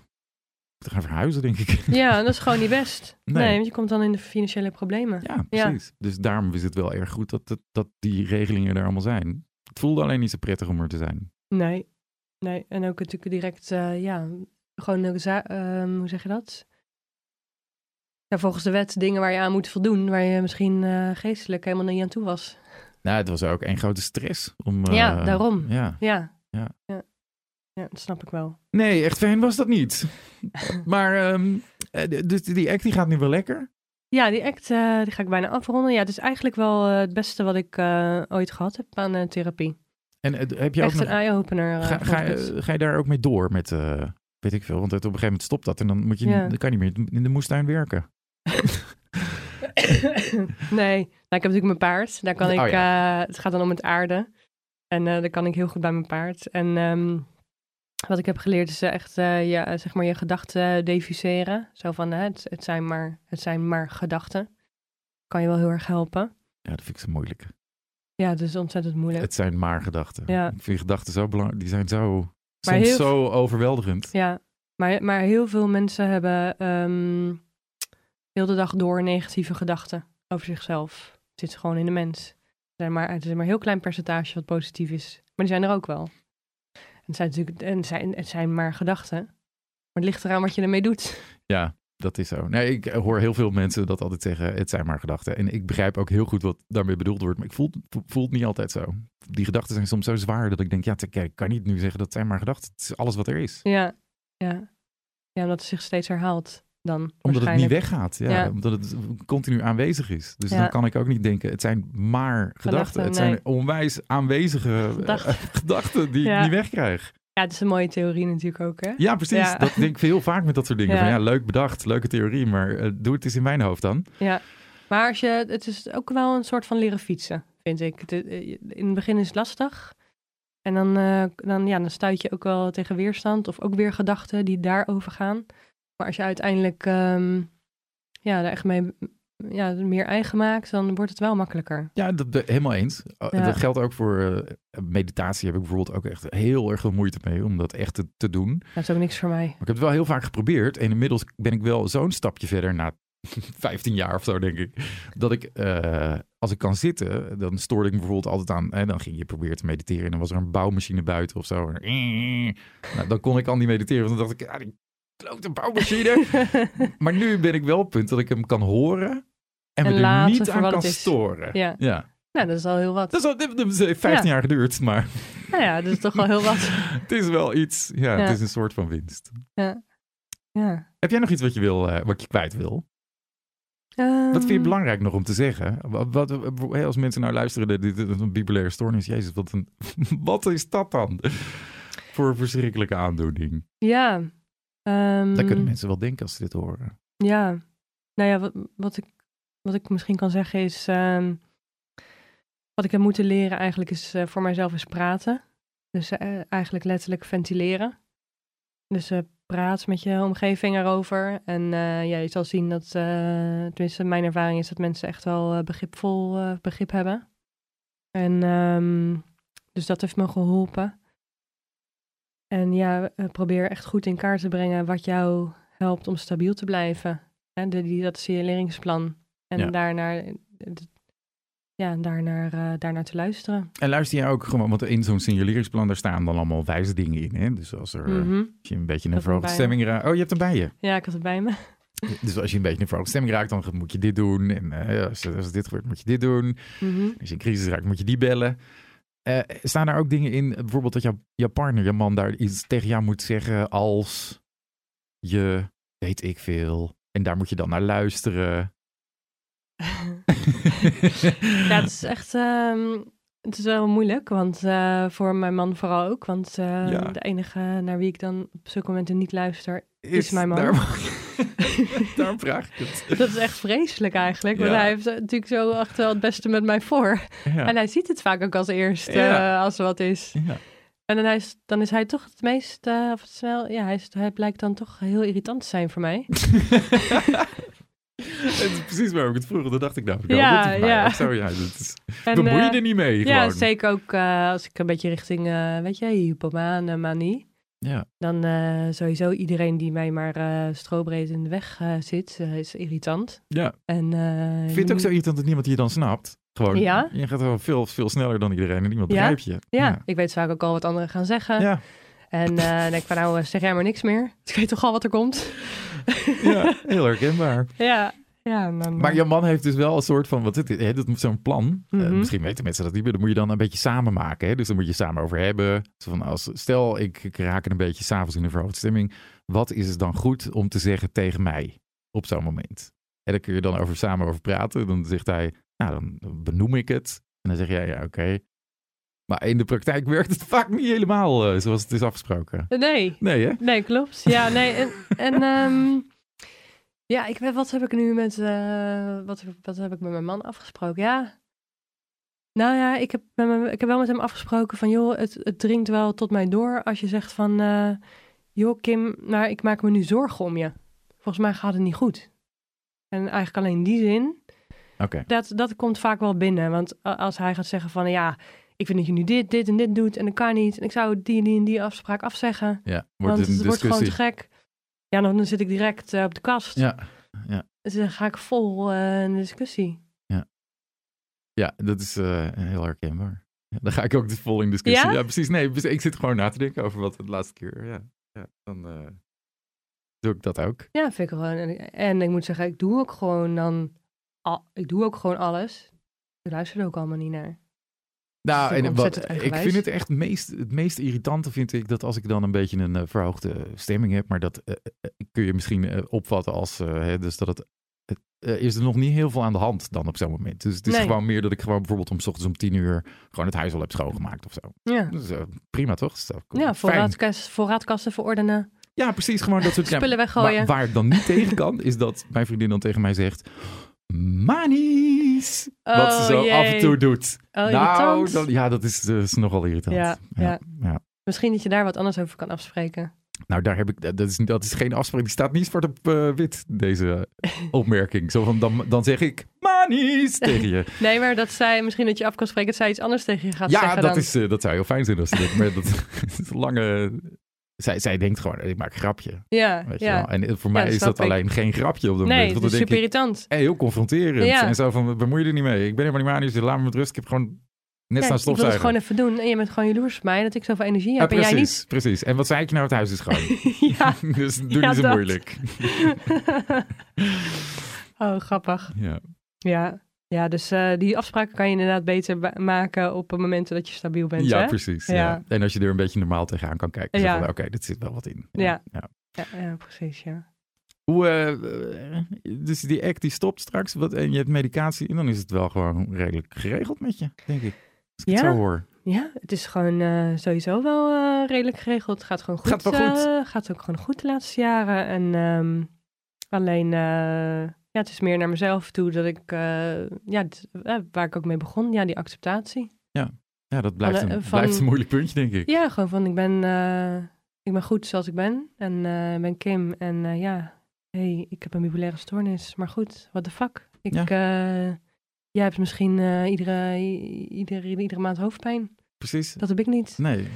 te gaan verhuizen, denk ik. Ja, dat is gewoon niet best. Nee. Nee. want je komt dan in de financiële problemen. Ja, precies. Dus daarom is het wel erg goed dat, dat, dat die regelingen er allemaal zijn. Het voelde alleen niet zo prettig om er te zijn. Nee, nee. En ook natuurlijk direct, eh, ja, gewoon, een ehm, hoe zeg je dat? Ja, volgens de wet dingen waar je aan moet voldoen, waar je misschien eh, geestelijk helemaal niet aan toe was. Nou, het was ook één grote stress. Om, eh, Ja, daarom. Ja. Ja. Ja. ja. Ja, dat snap ik wel. Nee, echt fijn was dat niet. maar, ehm, eh, dus die act die gaat nu wel lekker. Ja, die act eh, die ga ik bijna afronden. Ja, het is eigenlijk wel eh, het beste wat ik ooit gehad heb aan therapie. En heb je ook Echt nog, een eye-opener. ga, ga, je- ga je daar ook mee door met, weet ik veel, want het, op een gegeven moment stopt dat en dan, moet je, Ja. dan kan je niet meer in de moestuin werken. nee, nou, ik heb natuurlijk mijn paard. Daar kan Oh, ik, het gaat dan om het aarde. En daar kan ik heel goed bij mijn paard. En ehm, wat ik heb geleerd is eh, echt eh, ja, zeg maar je gedachten defuseren. Zo van, het, het, zijn maar, het zijn maar gedachten. Kan je wel heel erg helpen. Ja, dat vind ik zo moeilijk. Ja, het is ontzettend moeilijk. Het zijn maar gedachten. Ja. Ik vind gedachten zo belangrijk. Die zijn zo, Maar soms heel- zo overweldigend. Ja, maar, maar heel veel mensen hebben ehm heel de dag door negatieve gedachten over zichzelf. Het zit gewoon in de mens. Er zijn maar, het is maar een heel klein percentage wat positief is. Maar die zijn er ook wel. Het zijn natuurlijk en zijn, het zijn maar gedachten. Maar het ligt eraan wat je ermee doet. Ja, dat is zo. Nee, ik hoor heel veel mensen dat altijd zeggen, het zijn maar gedachten. En ik begrijp ook heel goed wat daarmee bedoeld wordt, maar ik voel, voel het niet altijd zo. Die gedachten zijn soms zo zwaar dat ik denk, ja, ik kan niet nu zeggen dat het zijn maar gedachten. Het is alles wat er is. Ja, ja. Ja, omdat het zich steeds herhaalt dan. Omdat het niet weggaat. Ja, Ja. Omdat het continu aanwezig is. Dus Ja. dan kan ik ook niet denken, het zijn maar gedachten. Gedachten, het nee. zijn onwijs aanwezige eh, Gedachten. gedachten die ik niet wegkrijg. Ja, het is een mooie theorie natuurlijk ook, hè? Ja, precies. Dat denk ik heel vaak met dat soort dingen. Ja. Van, ja, leuk bedacht, leuke theorie, maar eh, doe het eens in mijn hoofd dan. Ja, maar als je, het is ook wel een soort van leren fietsen, vind ik. Het, eh, in het begin is het lastig. En dan, eh, dan, ja, dan stuit je ook wel tegen weerstand of ook weer gedachten die daarover gaan. Maar als je uiteindelijk ehm, ja, daar echt mee ja, meer eigen maakt, dan wordt het wel makkelijker. Ja, dat, dat- helemaal eens. Oh, Ja. Dat geldt ook voor eh, meditatie. Heb ik bijvoorbeeld ook echt heel erg veel moeite mee om dat echt te, te doen. Dat is ook niks voor mij. ik heb het wel heel vaak geprobeerd. En inmiddels ben ik wel zo'n stapje verder na 15 jaar of zo, denk ik. Dat ik, eh, als ik kan zitten, dan stoorde ik me bijvoorbeeld altijd aan. Hè, dan ging je proberen te mediteren en dan was er een bouwmachine buiten of zo. En, nou, dan kon ik al niet mediteren. Want dan dacht ik, ah, die klote bouwmachine. maar nu ben ik wel op het punt dat ik hem kan horen. En, En me er niet aan kan storen. Ja. ja. Nou, dat is al heel wat. Dat, is al, dat heeft 15 Ja. jaar geduurd, maar Nou ja, dat is toch wel heel wat. het is wel iets. Ja, Ja. het is een soort van winst. Ja. Heb jij nog iets wat je, wil, eh, wat je kwijt wil? Ehm, Wat vind je belangrijk nog om te zeggen? Wat, wat, hè, als mensen nou luisteren, dit is een bipolaire stoornis. Jezus, wat, een, wat is dat dan? Voor een verschrikkelijke aandoening. Ja. Ehm, Dat kunnen mensen wel denken als ze dit horen. Ja, nou ja, wat, wat, ik, wat ik misschien kan zeggen is. ehm, wat ik heb moeten leren eigenlijk is eh, voor mijzelf is praten. Dus eh, eigenlijk letterlijk ventileren. Dus eh, praat met je omgeving erover. En ja, je zal zien dat, tenminste mijn ervaring is dat mensen echt wel begripvol begrip hebben. En ehm, dus dat heeft me geholpen. En ja, eh, probeer echt goed in kaart te brengen wat jou helpt om stabiel te blijven. Hè, de, die, dat signaleringsplan. En Ja. daarnaar, eh, ja, daarnaar, eh, daarnaar te luisteren. En luister je ook gewoon, want in zo'n signaleringsplan, daar staan dan allemaal wijze dingen in. Hè? Dus als, er, Mhm. als je een beetje een verhoogde stemming raakt. Oh, je hebt hem bij je. Ja, ik had het bij me. Dus als je een beetje een verhoogde stemming raakt, dan moet je dit doen. En eh, als, als dit gebeurt, moet je dit doen. Mhm. Als je in crisis raakt, moet je die bellen. Eh, staan daar ook dingen in, bijvoorbeeld dat jouw, partner, je man, daar iets tegen jou moet zeggen als je weet ik veel. En daar moet je dan naar luisteren. ja, het is echt. ehm, het is wel moeilijk, want eh, voor mijn man vooral ook. Want eh, Ja. de enige naar wie ik dan op zulke momenten niet luister, is mijn man. Daar, daarom vraag ik het. Dat is echt vreselijk eigenlijk. Want Ja. hij heeft natuurlijk zo echt wel het beste met mij voor. Ja. En hij ziet het vaak ook als eerste Ja. eh, als er wat is. Ja. En dan, hij is, dan is hij toch het meest, eh, of het snel, ja, hij, is, hij blijkt dan toch heel irritant te zijn voor mij. Het is precies waarom ik het vroeg. Dat dacht ik nou. Ja, dat ja. Zo, ja, dat is, En, bemoei je eh, er niet mee Ja, gewoon. zeker ook eh, als ik een beetje richting, eh, weet je, hypomane manie. Ja. Dan eh, sowieso iedereen die mij maar eh strobreed in de weg eh, zit, is irritant. ja. En, vind het ook zo irritant dat niemand je dan snapt. Gewoon, Ja? je gaat wel veel, veel sneller dan iedereen en niemand Ja? begrijpt je. Ja, ik weet vaak ook al wat anderen gaan zeggen. Ja. En dan denk ik van nou, zeg jij maar niks meer. Ik weet toch al wat er komt. ja, heel herkenbaar. Ja, ja. Dan, Maar je man heeft dus wel een soort van, wat het, hè, dat moet zo'n plan. Eh, Mhm. misschien weten mensen dat niet, maar dan moet je dan een beetje samen maken. Hè? Dus dan moet je samen over hebben. Zo van als, stel, ik, ik raak een beetje s'avonds in een verhoogde stemming. Wat is het dan goed om te zeggen tegen mij op zo'n moment? En daar kun je dan over samen over praten. Dan zegt hij, nou dan benoem ik het. En dan zeg jij, ja oké. Maar in de praktijk werkt het vaak niet helemaal eh, zoals het is afgesproken. Nee, Nee hè? nee, klopt. Ja, nee. En, en ehm, ja, ik wat heb ik nu met, eh, wat, wat heb ik met mijn man afgesproken? Ja. Nou ja, ik heb, met mijn- ik heb wel met hem afgesproken van, joh, het, het dringt wel tot mij door als je zegt van, eh, joh Kim, nou, ik maak me nu zorgen om je. Volgens mij gaat het niet goed. En eigenlijk alleen die zin, dat, dat komt vaak wel binnen. Want als hij gaat zeggen van, ja, ik vind dat je nu dit, dit en dit doet en dat kan niet. En ik zou die, die en die afspraak afzeggen. Ja, wordt Want het het wordt gewoon te gek. Ja, dan, zit ik direct eh, op de kast. Ja, Dus dan ga ik vol eh, in discussie. Ja, dat is eh, heel herkenbaar. Ja, dan ga ik ook dus vol in discussie. Ja? Ja, precies. Nee, ik zit gewoon na te denken over wat de laatste keer. Ja, ja dan doe ik dat ook. Ja, vind ik gewoon. En, en ik moet zeggen, ik doe ook gewoon dan... Al, ik doe ook gewoon alles. Ik luister er ook allemaal niet naar. Nou, en wat, ik vind het echt meest, het meest irritante vind ik dat als ik dan een beetje een eh, verhoogde stemming heb, maar dat eh, eh, kun je misschien eh, opvatten als, eh, hè, dus dat het, het eh, is er nog niet heel veel aan de hand dan op zo'n moment. Dus het is Nee. gewoon meer dat ik gewoon bijvoorbeeld om 's ochtends om tien uur gewoon het huis al heb schoongemaakt of zo. Ja, Dus, eh, prima toch? Ja voorraadkast, voorraadkasten verordenen. Ja, precies. Gewoon dat soort Spullen ja, weggooien. Waar ik dan niet tegen kan, is dat mijn vriendin dan tegen mij zegt... Manies! wat ze Oh, zo jee. af en toe doet. Oh, nou, dan, ja, dat is, dat is nogal irritant. Ja, ja. ja. Misschien dat je daar wat anders over kan afspreken. Nou, daar heb ik, dat, is, dat is geen afspraak. Die staat niet zwart op eh, wit, deze opmerking. Zo van, dan, dan zeg ik Manies tegen je. Nee, maar dat zij, misschien dat je af kan spreken dat zij iets anders tegen je gaat ja, zeggen dat, dan. is, eh, dat zou heel fijn zijn als ze dit... Maar dat is een lange... Zij, zij denkt gewoon, ik maak een grapje. Ja, Weet je ja. wel. En voor Ja, mij dat is dat ik. alleen geen grapje op dat Nee, moment. Want is dan denk super ik, irritant. Heel confronterend. Ja. En zo van, bemoei je er niet mee. Ik ben helemaal niet manisch, dus laat me met rust. Ik heb gewoon net staan ik wil het stofzuigen. gewoon even doen. En je bent gewoon jaloers op mij dat ik zoveel energie heb en jij precies, niet. precies. En wat zei ik nou? Het huis is ja. dus doe Ja, niet zo dat. moeilijk. oh, grappig. Ja. Ja, ja dus eh, die afspraken kan je inderdaad beter maken op het moment dat je stabiel bent. ja, hè? precies. Ja. Ja. En als je er een beetje normaal tegenaan kan kijken. Ja. Oké, dit zit wel wat in. Ja. ja. Ja, precies, ja. Hoe, eh, dus die act die stopt straks wat, en je hebt medicatie. En dan is het wel gewoon redelijk geregeld met je, denk ik. Als ik Ja. het zo hoor. Ja, het is gewoon eh, sowieso wel redelijk geregeld. Het gaat gewoon goed. Gaat wel goed. gaat ook gewoon goed de laatste jaren. En ehm, alleen, ja, het is meer naar mezelf toe dat ik, eh, ja, eh, waar ik ook mee begon, ja, die acceptatie. Ja, dat blijft, Van, een, van- blijft een moeilijk puntje, denk ik. Ja, gewoon van ik ben, eh, ik ben goed zoals ik ben. En ik ben Kim. En ja, hey, ik heb een bipolaire stoornis. Maar goed, what the fuck. Ik, Ja. jij hebt misschien iedere, iedere, iedere maand hoofdpijn. Precies. Dat heb ik niet. Nee.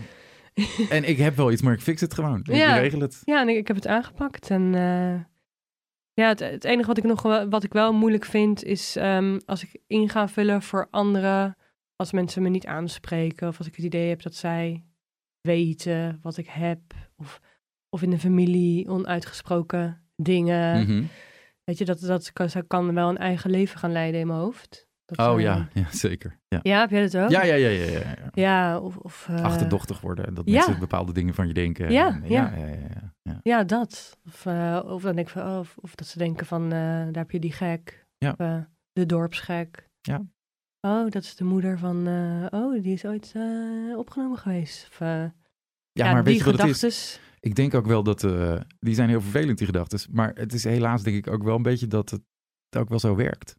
En ik heb wel iets, maar ik fix het gewoon. Ik Ja. regel het. Ja, en ik, ik heb het aangepakt. En ja, het, het enige wat ik nog wel, wat ik wel moeilijk vind, is ehm, als ik in ga vullen voor anderen, als mensen me niet aanspreken, of als ik het idee heb dat zij weten wat ik heb, of, of in de familie onuitgesproken dingen. Mhm. Weet je, dat, dat kan, kan wel een eigen leven gaan leiden in mijn hoofd. Dat, Oh ja, ja zeker. Ja, Ja, heb jij dat ook? ja, ja, ja. ja, ja, ja. Of... of eh, Achterdochtig worden. Dat mensen bepaalde dingen van je denken. Ja, En- ja. ja, ja, dat. Of, eh, of dan denk ik van, oh, of, of dat ze denken van, eh, daar heb je die gek. Ja. Of, de dorpsgek. Ja. Oh, dat is de moeder van, oh, die is ooit opgenomen geweest. Of, Ja, maar weet je wat het is? gedachtes. Ik denk ook wel dat, die zijn heel vervelend, die gedachten. Maar het is helaas denk ik ook wel een beetje dat het ook wel zo werkt.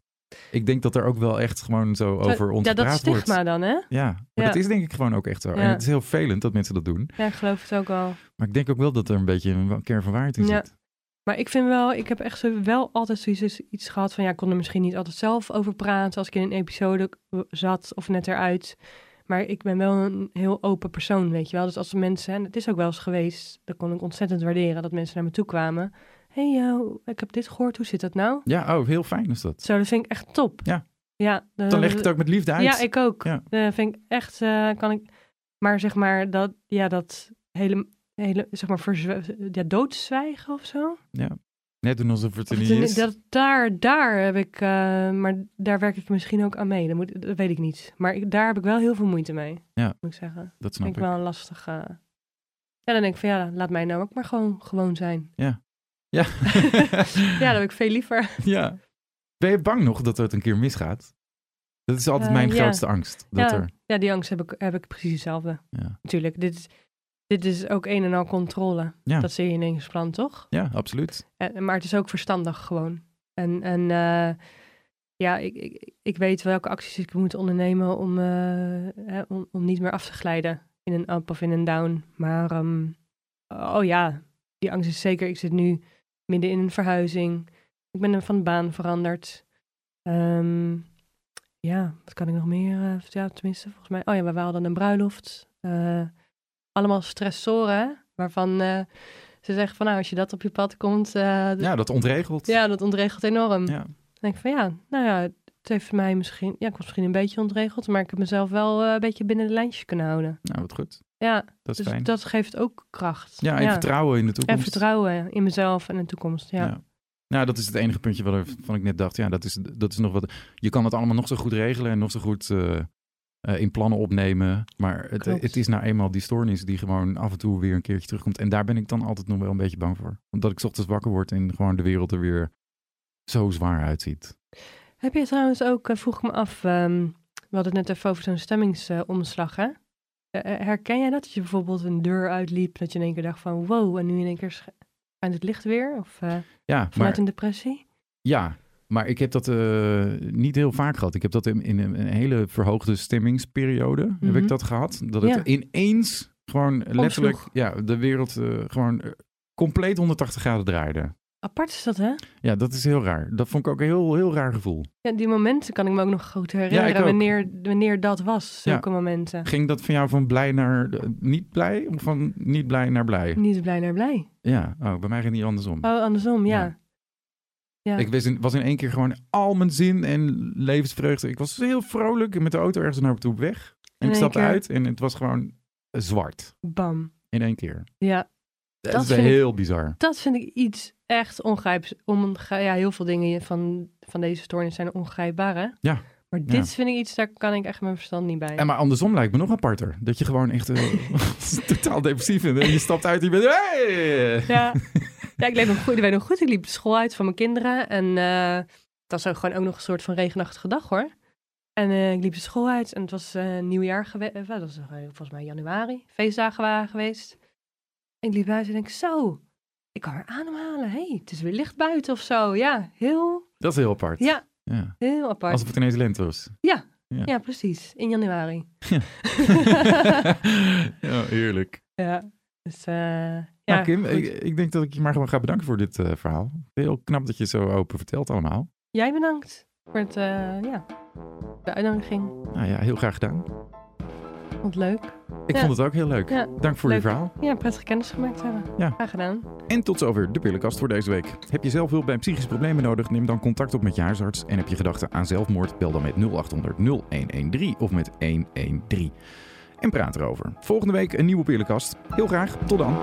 Ik denk dat er ook wel echt gewoon zo over ons Ja, dat gepraat stigma wordt. dan, hè? Ja, maar Ja. dat is denk ik gewoon ook echt zo. En het is heel vervelend dat mensen dat doen. Ja, ik geloof het ook wel. Maar ik denk ook wel dat er een beetje een kern van waarheid in Ja. zit. Maar ik vind wel, ik heb echt zo wel altijd zoiets iets gehad van, ja, ik kon er misschien niet altijd zelf over praten als ik in een episode zat of net eruit. Maar ik ben wel een heel open persoon, weet je wel. Dus als mensen, en het is ook wel eens geweest, dat kon ik ontzettend waarderen, dat mensen naar me toe kwamen. Hé, hey, eh, ik heb dit gehoord, hoe zit dat nou? Ja, oh, heel fijn is dat. Zo, dat vind ik echt top. Ja. Ja. Dan leg ik het ook met liefde uit. Ja, ik ook. Ja. Dat vind ik echt, eh, kan ik, maar zeg maar, dat, ja, dat hele, hele zeg maar, verzwe- ja, doodzwijgen of zo. Net doen alsof het er niet is. Dat, daar, daar heb ik, eh, maar daar werk ik misschien ook aan mee. Dat, moet, dat weet ik niet. Maar ik, daar heb ik wel heel veel moeite mee. Ja. Moet ik zeggen. Dat snap vind ik. ik wel een lastige. Ja, dan denk ik van ja, laat mij nou ook maar gewoon gewoon zijn. Ja. Ja, dat heb ik veel liever. ja. Ben je bang nog dat het een keer misgaat? Dat is altijd Eh, mijn ja. grootste angst. Dat ja, er, ja, die angst heb ik, heb ik precies hetzelfde. ja. Natuurlijk, dit is, dit is ook een en al controle. Ja. Dat zie je in een plan, toch? ja, absoluut. En, maar het is ook verstandig gewoon. En, en eh, ja, ik, ik, ik weet welke acties ik moet ondernemen om, eh, hè, om, om niet meer af te glijden in een up of in een down. Maar ehm, oh ja, die angst is zeker. Ik zit nu midden in een verhuizing. Ik ben van baan veranderd. Ehm, ja, wat kan ik nog meer? eh, ja, tenminste, volgens mij. Oh ja, we hadden een bruiloft. Eh, allemaal stressoren, waarvan eh, ze zeggen van nou, als je dat op je pad komt, eh, d- Ja, dat ontregelt. ja, dat ontregelt enorm. Ja. Dan denk ik van ja, nou ja, het heeft mij misschien, ja, ik was misschien een beetje ontregeld, maar ik heb mezelf wel een beetje binnen de lijntjes kunnen houden. Nou, wat goed. Ja, Dat is dus fijn. dat geeft ook kracht. Ja, en vertrouwen in de En toekomst. vertrouwen in mezelf en de toekomst. Ja. Ja. Nou, dat is het enige puntje waarvan ik net dacht. Ja, dat is, dat is nog wat. Je kan het allemaal nog zo goed regelen en nog zo goed eh, eh, in plannen opnemen. Maar het, Klopt. het is nou eenmaal die stoornis die gewoon af en toe weer een keertje terugkomt. En daar ben ik dan altijd nog wel een beetje bang voor. Omdat ik 's ochtends wakker word en gewoon de wereld er weer zo zwaar uitziet. Heb je trouwens ook, eh, vroeg ik me af, ehm, we hadden het net even over zo'n stemmingsomslag, hè? Eh, eh, herken jij dat? Dat je bijvoorbeeld een deur uitliep, dat je in één keer dacht van wow, en nu in één keer sch- schijnt het licht weer? Of eh, Ja, vanuit maar, een depressie? ja, maar ik heb dat niet heel vaak gehad. Ik heb dat in, in een, hele verhoogde stemmingsperiode heb Mhm. ik dat gehad. Dat het Ja. ineens gewoon letterlijk Omsloeg. ja, de wereld gewoon compleet 180 graden draaide. Apart is dat, hè? Ja, dat is heel raar. Dat vond ik ook een heel, heel raar gevoel. Ja, die momenten kan ik me ook nog goed herinneren wanneer, wanneer dat was, zulke momenten. Ging dat van jou van blij naar eh, niet blij? Of van niet blij naar blij? Niet blij naar blij. Ja, oh, bij mij ging het niet andersom. Oh, andersom, ja. Ja. Ik was in, was in één keer gewoon al mijn zin en levensvreugde. Ik was heel vrolijk met de auto ergens naar toe op weg. En ik stapte keer. uit en het was gewoon zwart. bam. In één keer. Ja, Dat, Dat is ik- heel bizar. dat vind ik iets echt ongrijps. Onge- ja, heel veel dingen van, van deze stoornis zijn ongrijpbaar, hè? Ja. Maar dit vind ik iets, daar kan ik echt mijn verstand niet bij. En maar andersom lijkt me nog aparter. Dat je gewoon echt eh, totaal depressief bent. En je stapt uit en je bent... Hey! Ja. ja, ik leef nog goed. Ik weet nog goed. Ik liep de school uit van mijn kinderen. En eh, het was ook gewoon ook nog een soort van regenachtige dag, hoor. En eh, ik liep de school uit en het was nieuwjaar geweest. dat was volgens mij januari. Feestdagen waren geweest. En ik liep buiten en denk, zo, ik kan weer ademhalen. hey, het is weer licht buiten of zo. Ja, heel, Dat is heel apart. ja, Ja. heel apart. Alsof het ineens lente was. Ja. Ja. ja, precies. In januari. ja, heerlijk. Ja, dus eh ja, nou, Kim, ik, ik denk dat ik je maar gewoon ga bedanken voor dit eh, verhaal. Heel knap dat je het zo open vertelt allemaal. Jij bedankt voor het, eh, ja, de uitnodiging. Nou ja, heel graag gedaan. Leuk. Ik Ja. vond het ook heel leuk. Ja, Dank voor leuk. je verhaal. Ja, prettig kennis gemaakt hebben. Ja. Graag gedaan. En tot zover de pillenkast voor deze week. Heb je zelf hulp bij psychische problemen nodig? Neem dan contact op met je huisarts. En heb je gedachten aan zelfmoord? Bel dan met 0800 0113 of met 113. En praat erover. Volgende week een nieuwe pillenkast. Heel graag. Tot dan.